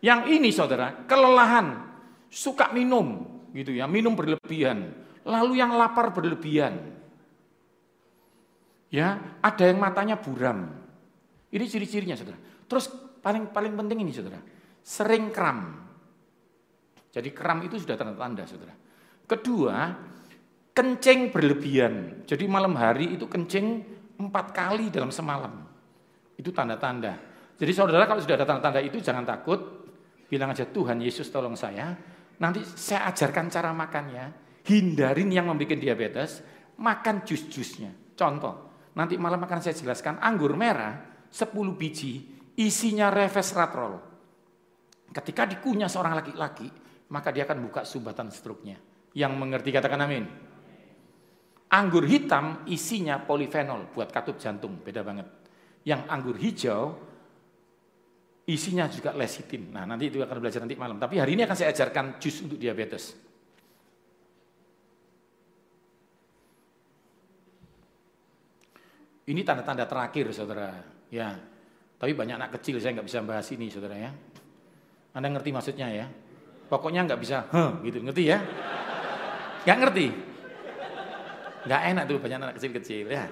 A: Yang ini saudara, kelelahan, suka minum gitu ya, minum berlebihan. Lalu yang lapar berlebihan. Ya, ada yang matanya buram. Ini ciri-cirinya saudara. Terus paling paling penting ini saudara, sering kram. Jadi kram itu sudah tanda-tanda saudara. Kedua, kencing berlebihan. Jadi malam hari itu kencing empat kali dalam semalam. Itu tanda-tanda. Jadi saudara kalau sudah ada tanda-tanda itu jangan takut, Bilang aja Tuhan Yesus tolong saya. Nanti saya ajarkan cara makannya. Hindarin yang membuat diabetes. Makan jus-jusnya. Contoh. Nanti malam akan saya jelaskan. Anggur merah 10 biji. Isinya resveratrol. Ketika dikunyah seorang laki-laki. Maka dia akan buka sumbatan struknya. Yang mengerti katakan amin. Anggur hitam isinya polifenol buat katup jantung. Beda banget. Yang anggur hijau isinya juga lesitin. Nah, nanti itu akan belajar nanti malam. Tapi hari ini akan saya ajarkan jus untuk diabetes. Ini tanda-tanda terakhir, saudara. Ya, tapi banyak anak kecil, saya nggak bisa bahas ini, saudara ya. Anda ngerti maksudnya ya? Pokoknya nggak bisa, huh, gitu, ngerti ya? Nggak ngerti? Nggak enak tuh banyak anak kecil-kecil ya.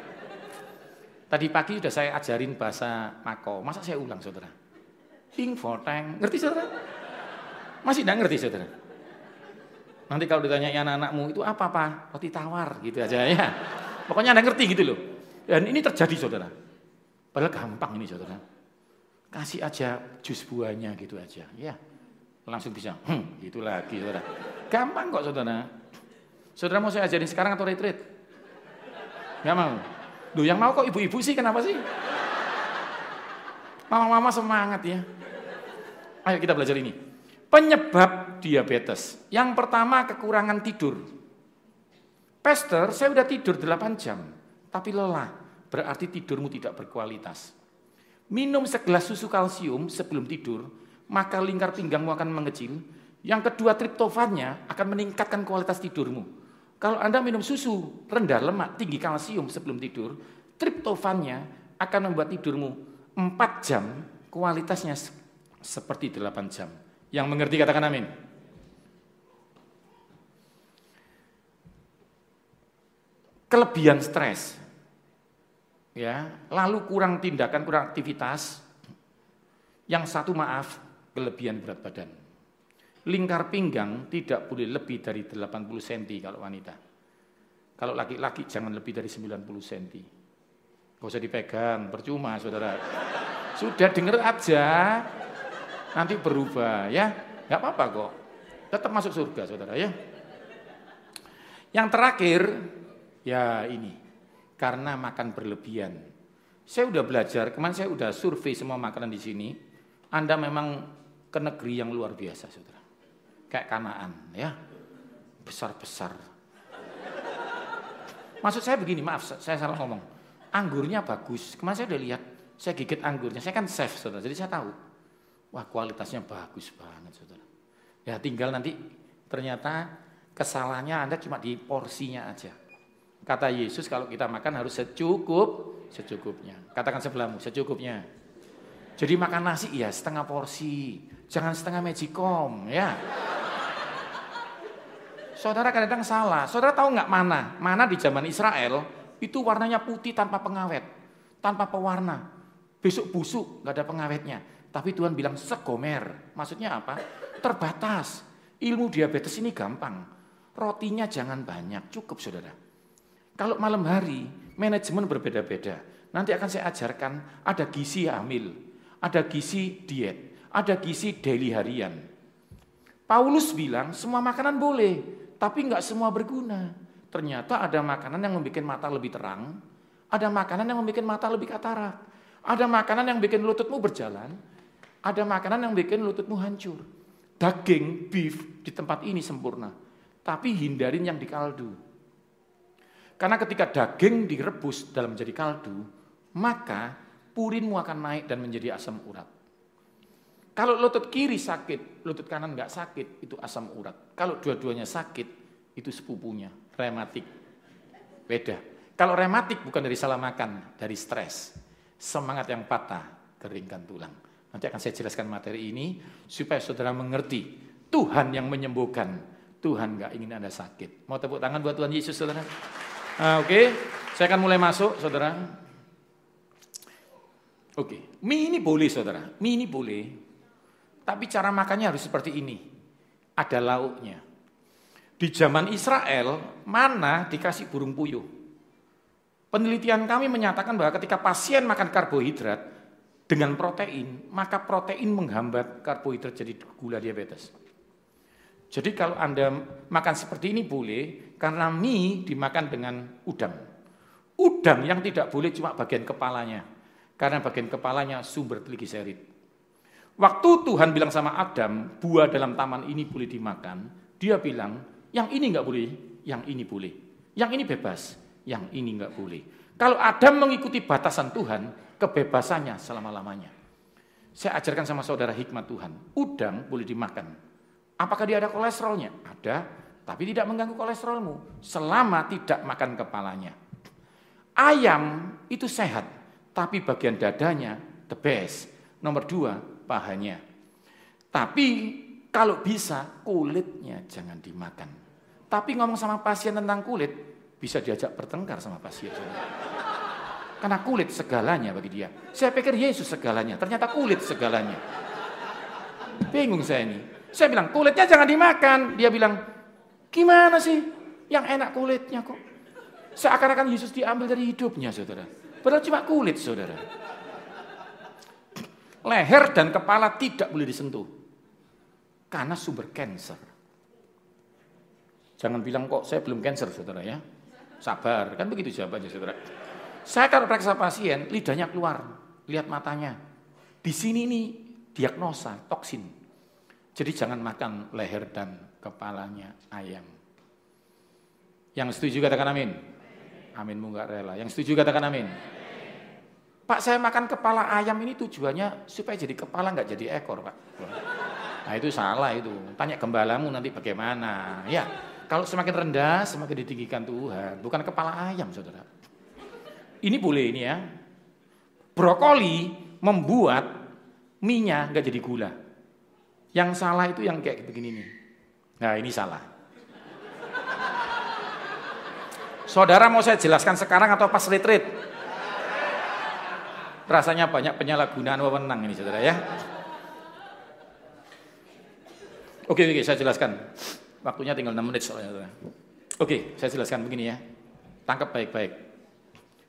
A: Tadi pagi sudah saya ajarin bahasa Mako, masa saya ulang saudara? Ting for tang, ngerti saudara? Masih nggak ngerti saudara? Nanti kalau ditanya anak-anakmu itu apa pak? Roti tawar gitu aja ya. Pokoknya anda ngerti gitu loh. Dan ini terjadi saudara. Padahal gampang ini saudara. Kasih aja jus buahnya gitu aja. Ya, langsung bisa. Hmm, gitu lagi saudara. Gampang kok saudara. Saudara mau saya ajarin sekarang atau retreat? Gak mau. Duh yang mau kok ibu-ibu sih kenapa sih? Mama-mama semangat ya. Ayo kita belajar ini. Penyebab diabetes. Yang pertama kekurangan tidur. Pester, saya udah tidur 8 jam. Tapi lelah. Berarti tidurmu tidak berkualitas. Minum segelas susu kalsium sebelum tidur, maka lingkar pinggangmu akan mengecil. Yang kedua, triptofannya akan meningkatkan kualitas tidurmu. Kalau Anda minum susu rendah lemak, tinggi kalsium sebelum tidur, triptofannya akan membuat tidurmu 4 jam, kualitasnya seperti 8 jam. Yang mengerti katakan amin. Kelebihan stres ya, lalu kurang tindakan, kurang aktivitas. Yang satu maaf, kelebihan berat badan. Lingkar pinggang tidak boleh lebih dari 80 cm kalau wanita. Kalau laki-laki jangan lebih dari 90 cm. Gak usah dipegang, percuma saudara. Sudah denger aja, nanti berubah ya. Gak apa-apa kok. Tetap masuk surga saudara ya. Yang terakhir, ya ini karena makan berlebihan. Saya udah belajar, kemarin saya udah survei semua makanan di sini. Anda memang ke negeri yang luar biasa, saudara. Kayak kanaan, ya. Besar-besar. Maksud saya begini, maaf, saya salah ngomong. Anggurnya bagus. Kemarin saya udah lihat, saya gigit anggurnya. Saya kan chef, saudara, jadi saya tahu. Wah, kualitasnya bagus banget, saudara. Ya, tinggal nanti ternyata kesalahannya Anda cuma di porsinya aja. Kata Yesus kalau kita makan harus secukup secukupnya. Katakan sebelahmu secukupnya. Jadi makan nasi ya setengah porsi, jangan setengah magicom ya. Saudara kadang-kadang salah. Saudara tahu nggak mana? Mana di zaman Israel itu warnanya putih tanpa pengawet, tanpa pewarna. Besok busuk nggak ada pengawetnya. Tapi Tuhan bilang segomer. Maksudnya apa? Terbatas. Ilmu diabetes ini gampang. Rotinya jangan banyak, cukup saudara. Kalau malam hari, manajemen berbeda-beda. Nanti akan saya ajarkan ada gizi hamil, ada gizi diet, ada gizi daily harian. Paulus bilang semua makanan boleh, tapi nggak semua berguna. Ternyata ada makanan yang membuat mata lebih terang, ada makanan yang membuat mata lebih katarak, ada makanan yang bikin lututmu berjalan, ada makanan yang bikin lututmu hancur. Daging, beef di tempat ini sempurna, tapi hindarin yang di kaldu. Karena ketika daging direbus dalam menjadi kaldu, maka purinmu akan naik dan menjadi asam urat. Kalau lutut kiri sakit, lutut kanan nggak sakit, itu asam urat. Kalau dua-duanya sakit, itu sepupunya, rematik. Beda. Kalau rematik bukan dari salah makan, dari stres. Semangat yang patah, keringkan tulang. Nanti akan saya jelaskan materi ini supaya saudara mengerti Tuhan yang menyembuhkan. Tuhan nggak ingin Anda sakit. Mau tepuk tangan buat Tuhan Yesus, saudara? Nah, Oke, okay. saya akan mulai masuk, saudara. Oke, okay. mie ini boleh, saudara. Mie ini boleh, tapi cara makannya harus seperti ini. Ada lauknya. Di zaman Israel, mana dikasih burung puyuh. Penelitian kami menyatakan bahwa ketika pasien makan karbohidrat dengan protein, maka protein menghambat karbohidrat jadi gula diabetes. Jadi kalau Anda makan seperti ini boleh, karena mie dimakan dengan udang. Udang yang tidak boleh cuma bagian kepalanya, karena bagian kepalanya sumber trigliserid. Waktu Tuhan bilang sama Adam, buah dalam taman ini boleh dimakan, dia bilang, yang ini nggak boleh, yang ini boleh. Yang ini bebas, yang ini nggak boleh. Kalau Adam mengikuti batasan Tuhan, kebebasannya selama-lamanya. Saya ajarkan sama saudara hikmat Tuhan, udang boleh dimakan. Apakah dia ada kolesterolnya? Ada, tapi tidak mengganggu kolesterolmu selama tidak makan kepalanya. Ayam itu sehat, tapi bagian dadanya the best. Nomor dua, pahanya. Tapi kalau bisa kulitnya jangan dimakan. Tapi ngomong sama pasien tentang kulit, bisa diajak bertengkar sama pasien. Karena kulit segalanya bagi dia. Saya pikir Yesus segalanya, ternyata kulit segalanya. Bingung saya ini. Saya bilang, kulitnya jangan dimakan. Dia bilang, gimana sih yang enak kulitnya kok? Seakan-akan Yesus diambil dari hidupnya, saudara. Padahal cuma kulit, saudara. Leher dan kepala tidak boleh disentuh. Karena sumber cancer. Jangan bilang kok saya belum cancer, saudara ya. Sabar, kan begitu jawabannya, saudara. Saya kalau periksa pasien, lidahnya keluar, lihat matanya. Di sini nih diagnosa toksin. Jadi jangan makan leher dan kepalanya ayam. Yang setuju katakan amin. Amin nggak rela. Yang setuju katakan amin. Pak saya makan kepala ayam ini tujuannya supaya jadi kepala nggak jadi ekor pak. Nah itu salah itu. Tanya gembalamu nanti bagaimana. Ya kalau semakin rendah semakin ditinggikan Tuhan. Bukan kepala ayam saudara. Ini boleh ini ya. Brokoli membuat minyak nggak jadi gula. Yang salah itu yang kayak begini nih. Nah ini salah. Saudara mau saya jelaskan sekarang atau pas retreat? Rasanya banyak penyalahgunaan wewenang ini saudara ya. Oke, oke, saya jelaskan. Waktunya tinggal 6 menit soalnya. Oke, saya jelaskan begini ya. Tangkap baik-baik.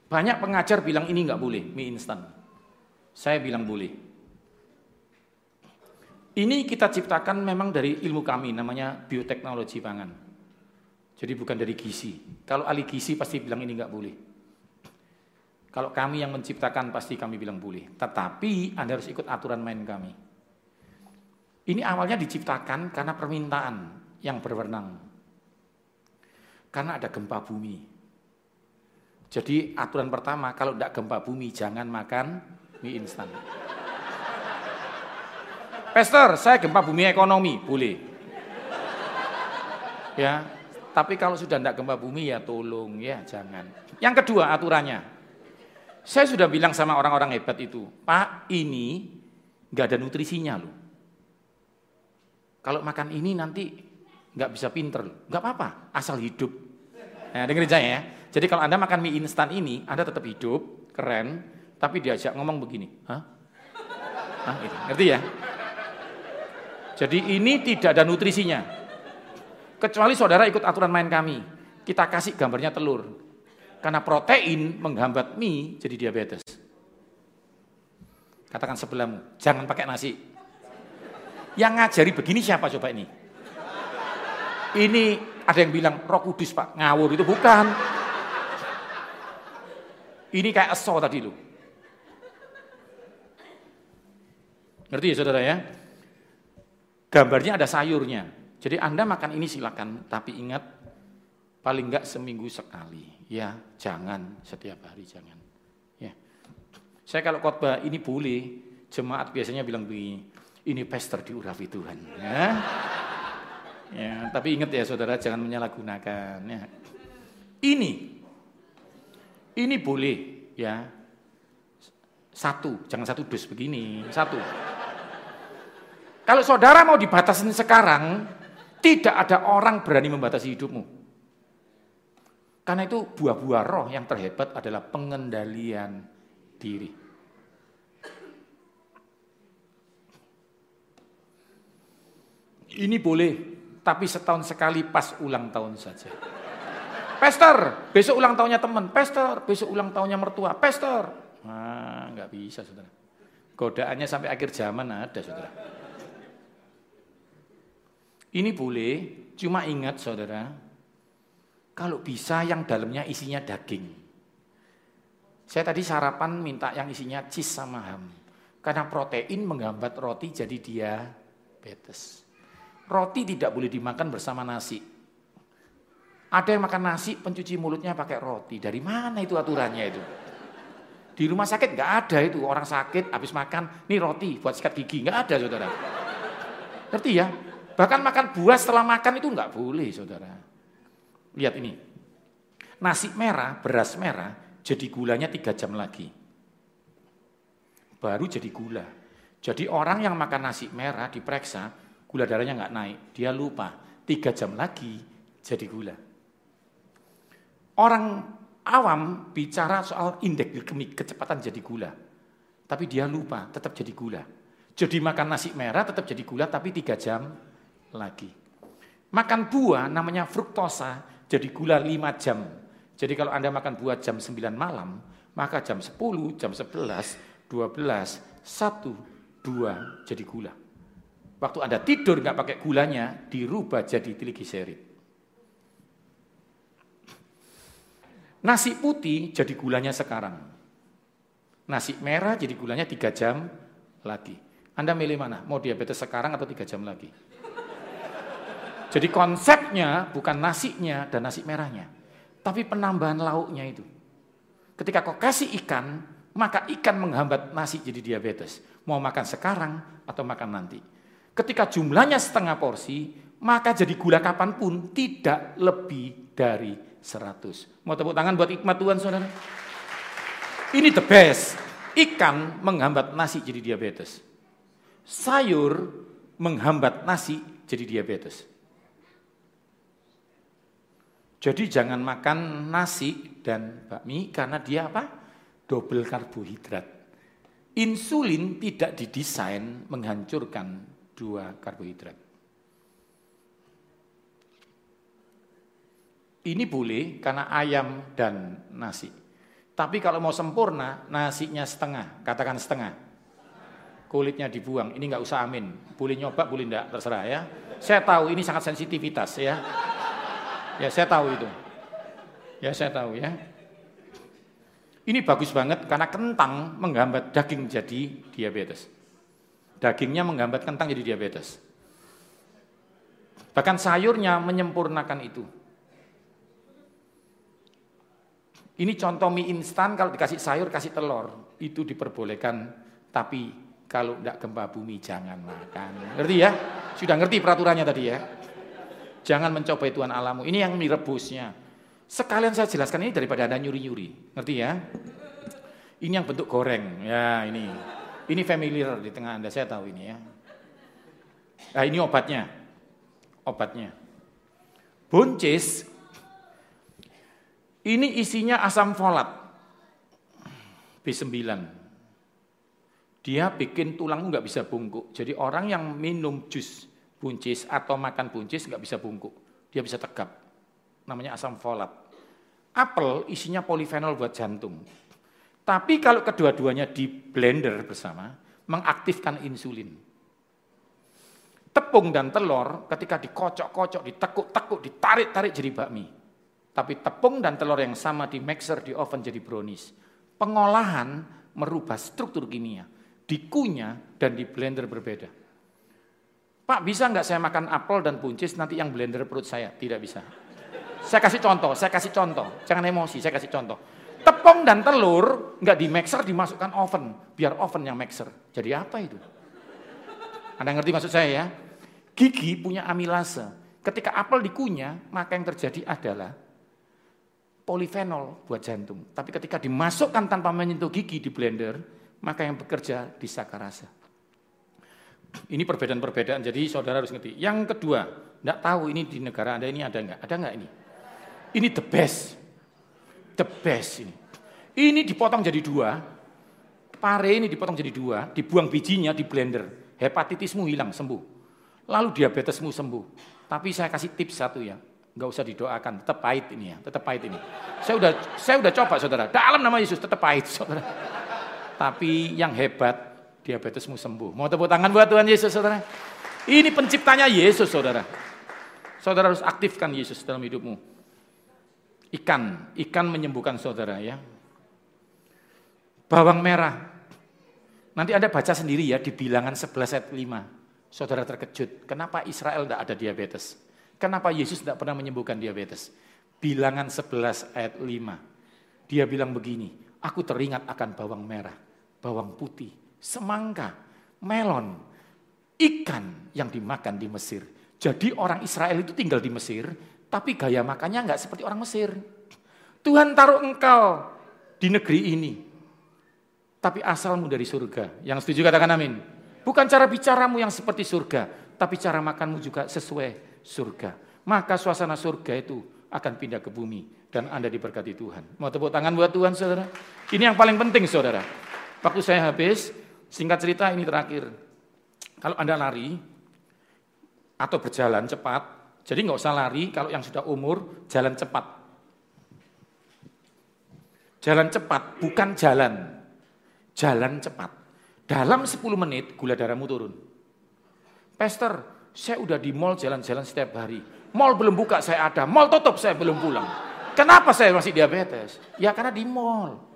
A: Banyak pengajar bilang ini nggak boleh, mie instan. Saya bilang boleh. Ini kita ciptakan memang dari ilmu kami, namanya bioteknologi pangan. Jadi bukan dari gizi. Kalau ahli gizi pasti bilang ini nggak boleh. Kalau kami yang menciptakan pasti kami bilang boleh. Tetapi Anda harus ikut aturan main kami. Ini awalnya diciptakan karena permintaan yang berwenang. Karena ada gempa bumi. Jadi aturan pertama kalau tidak gempa bumi jangan makan mie instan. Pester, saya gempa bumi ekonomi, boleh. Ya, tapi kalau sudah tidak gempa bumi ya tolong ya jangan. Yang kedua aturannya, saya sudah bilang sama orang-orang hebat itu, Pak ini nggak ada nutrisinya loh. Kalau makan ini nanti nggak bisa pinter, nggak apa-apa, asal hidup. Nah, dengerin saya ya. Jadi kalau Anda makan mie instan ini, Anda tetap hidup, keren, tapi diajak ngomong begini. Hah? Hah? Gitu. Ngerti ya? Jadi ini tidak ada nutrisinya. Kecuali saudara ikut aturan main kami. Kita kasih gambarnya telur. Karena protein menghambat mie jadi diabetes. Katakan sebelahmu, jangan pakai nasi. Yang ngajari begini siapa coba ini? Ini ada yang bilang roh kudus pak, ngawur itu bukan. Ini kayak eso tadi lu. Ngerti ya saudara ya? Gambarnya ada sayurnya. Jadi Anda makan ini silakan, tapi ingat paling enggak seminggu sekali. Ya, jangan setiap hari jangan. Ya. Saya kalau khotbah ini boleh, jemaat biasanya bilang begini, ini pester diurapi Tuhan. Ya. Ya, tapi ingat ya saudara jangan menyalahgunakan. Ya. Ini ini boleh ya. Satu, jangan satu dus begini, satu. Kalau saudara mau dibatasin sekarang, tidak ada orang berani membatasi hidupmu. Karena itu buah-buah roh yang terhebat adalah pengendalian diri. Ini boleh, tapi setahun sekali pas ulang tahun saja. Pester, besok ulang tahunnya teman. Pester, besok ulang tahunnya mertua. Pester. Nah, nggak bisa, saudara. Godaannya sampai akhir zaman ada, saudara. Ini boleh, cuma ingat, saudara, kalau bisa yang dalamnya isinya daging. Saya tadi sarapan minta yang isinya cheese sama ham. Karena protein menghambat roti jadi dia betes. Roti tidak boleh dimakan bersama nasi. Ada yang makan nasi, pencuci mulutnya pakai roti. Dari mana itu aturannya itu? Di rumah sakit nggak ada itu orang sakit habis makan, nih roti buat sikat gigi nggak ada saudara. Ngerti ya? Bahkan makan buah setelah makan itu nggak boleh saudara. Lihat ini, nasi merah, beras merah jadi gulanya tiga jam lagi. Baru jadi gula. Jadi orang yang makan nasi merah diperiksa, gula darahnya nggak naik. Dia lupa, tiga jam lagi jadi gula. Orang awam bicara soal indeks glikemik, kecepatan jadi gula. Tapi dia lupa, tetap jadi gula. Jadi makan nasi merah tetap jadi gula, tapi tiga jam lagi. Makan buah namanya fruktosa, jadi gula lima jam. Jadi kalau Anda makan buah jam 9 malam, maka jam 10, jam 11, 12, 1, 2 jadi gula. Waktu Anda tidur nggak pakai gulanya, dirubah jadi trigliserid. Nasi putih jadi gulanya sekarang. Nasi merah jadi gulanya tiga jam lagi. Anda milih mana? Mau diabetes sekarang atau tiga jam lagi? Jadi konsepnya bukan nasinya dan nasi merahnya. Tapi penambahan lauknya itu. Ketika kau kasih ikan, maka ikan menghambat nasi jadi diabetes. Mau makan sekarang atau makan nanti. Ketika jumlahnya setengah porsi, maka jadi gula kapan pun tidak lebih dari 100. Mau tepuk tangan buat hikmat Tuhan saudara? Ini the best. Ikan menghambat nasi jadi diabetes. Sayur menghambat nasi jadi diabetes. Jadi jangan makan nasi dan bakmi karena dia apa? Double karbohidrat. Insulin tidak didesain menghancurkan dua karbohidrat. Ini boleh karena ayam dan nasi. Tapi kalau mau sempurna, nasinya setengah, katakan setengah. Kulitnya dibuang, ini nggak usah amin. Boleh nyoba, boleh enggak, terserah ya. Saya tahu ini sangat sensitivitas ya. Ya saya tahu itu. Ya saya tahu ya. Ini bagus banget karena kentang menghambat daging jadi diabetes. Dagingnya menghambat kentang jadi diabetes. Bahkan sayurnya menyempurnakan itu. Ini contoh mie instan kalau dikasih sayur kasih telur itu diperbolehkan tapi kalau tidak gempa bumi jangan makan. Ngerti ya? Sudah ngerti peraturannya tadi ya? Jangan mencoba Tuhan alamu. Ini yang mie rebusnya. Sekalian saya jelaskan ini daripada Anda nyuri-nyuri. Ngerti ya? Ini yang bentuk goreng. Ya, ini. Ini familiar di tengah Anda, saya tahu ini ya. Nah, ini obatnya. Obatnya. Buncis ini isinya asam folat. B9. Dia bikin tulang nggak bisa bungkuk. Jadi orang yang minum jus buncis atau makan buncis nggak bisa bungkuk. Dia bisa tegap. Namanya asam folat. Apel isinya polifenol buat jantung. Tapi kalau kedua-duanya di blender bersama, mengaktifkan insulin. Tepung dan telur ketika dikocok-kocok, ditekuk-tekuk, ditarik-tarik jadi bakmi. Tapi tepung dan telur yang sama di mixer di oven jadi brownies. Pengolahan merubah struktur kimia. Dikunyah dan di blender berbeda. Pak bisa nggak saya makan apel dan buncis nanti yang blender perut saya? Tidak bisa. Saya kasih contoh, saya kasih contoh. Jangan emosi, saya kasih contoh. Tepung dan telur nggak di mixer dimasukkan oven, biar oven yang mixer. Jadi apa itu? Anda ngerti maksud saya ya? Gigi punya amilase. Ketika apel dikunyah, maka yang terjadi adalah polifenol buat jantung. Tapi ketika dimasukkan tanpa menyentuh gigi di blender, maka yang bekerja di sakarasa. Ini perbedaan-perbedaan, jadi saudara harus ngerti. Yang kedua, tidak tahu ini di negara Anda ini ada nggak? Ada nggak ini? Ini the best. The best ini. Ini dipotong jadi dua, pare ini dipotong jadi dua, dibuang bijinya di blender. Hepatitismu hilang, sembuh. Lalu diabetesmu sembuh. Tapi saya kasih tips satu ya, nggak usah didoakan, tetap pahit ini ya, tetap pahit ini. Saya udah saya udah coba saudara, dalam nama Yesus tetap pahit saudara. Tapi yang hebat diabetesmu sembuh. Mau tepuk tangan buat Tuhan Yesus saudara. Ini penciptanya Yesus saudara. Saudara harus aktifkan Yesus dalam hidupmu. Ikan, ikan menyembuhkan saudara ya. Bawang merah. Nanti Anda baca sendiri ya di bilangan 11 ayat 5. Saudara terkejut, kenapa Israel tidak ada diabetes? Kenapa Yesus tidak pernah menyembuhkan diabetes? Bilangan 11 ayat 5. Dia bilang begini, aku teringat akan bawang merah, bawang putih, semangka, melon, ikan yang dimakan di Mesir. Jadi orang Israel itu tinggal di Mesir, tapi gaya makannya nggak seperti orang Mesir. Tuhan taruh engkau di negeri ini, tapi asalmu dari surga. Yang setuju katakan amin. Bukan cara bicaramu yang seperti surga, tapi cara makanmu juga sesuai surga. Maka suasana surga itu akan pindah ke bumi dan Anda diberkati Tuhan. Mau tepuk tangan buat Tuhan saudara? Ini yang paling penting saudara. Waktu saya habis, singkat cerita ini terakhir. Kalau Anda lari atau berjalan cepat, jadi nggak usah lari kalau yang sudah umur, jalan cepat. Jalan cepat, bukan jalan. Jalan cepat. Dalam 10 menit gula darahmu turun. Pastor, saya udah di mall jalan-jalan setiap hari. Mall belum buka saya ada, mall tutup saya belum pulang. Kenapa saya masih diabetes? Ya karena di mall.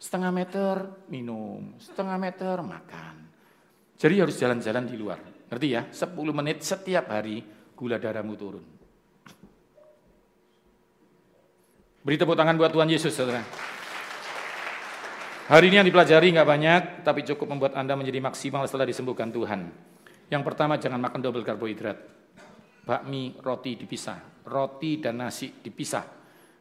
A: Setengah meter minum, setengah meter makan. Jadi harus jalan-jalan di luar. Ngerti ya? 10 menit setiap hari gula darahmu turun. Beri tepuk tangan buat Tuhan Yesus, saudara. Hari ini yang dipelajari nggak banyak, tapi cukup membuat Anda menjadi maksimal setelah disembuhkan Tuhan. Yang pertama, jangan makan double karbohidrat. Bakmi, roti dipisah. Roti dan nasi dipisah.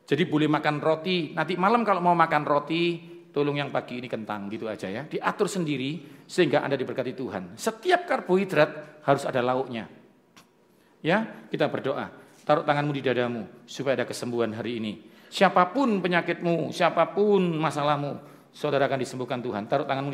A: Jadi boleh makan roti, nanti malam kalau mau makan roti, tolong yang pagi ini kentang gitu aja ya. Diatur sendiri sehingga Anda diberkati Tuhan. Setiap karbohidrat harus ada lauknya. Ya, kita berdoa. Taruh tanganmu di dadamu supaya ada kesembuhan hari ini. Siapa pun penyakitmu, siapa pun masalahmu, saudara akan disembuhkan Tuhan. Taruh tanganmu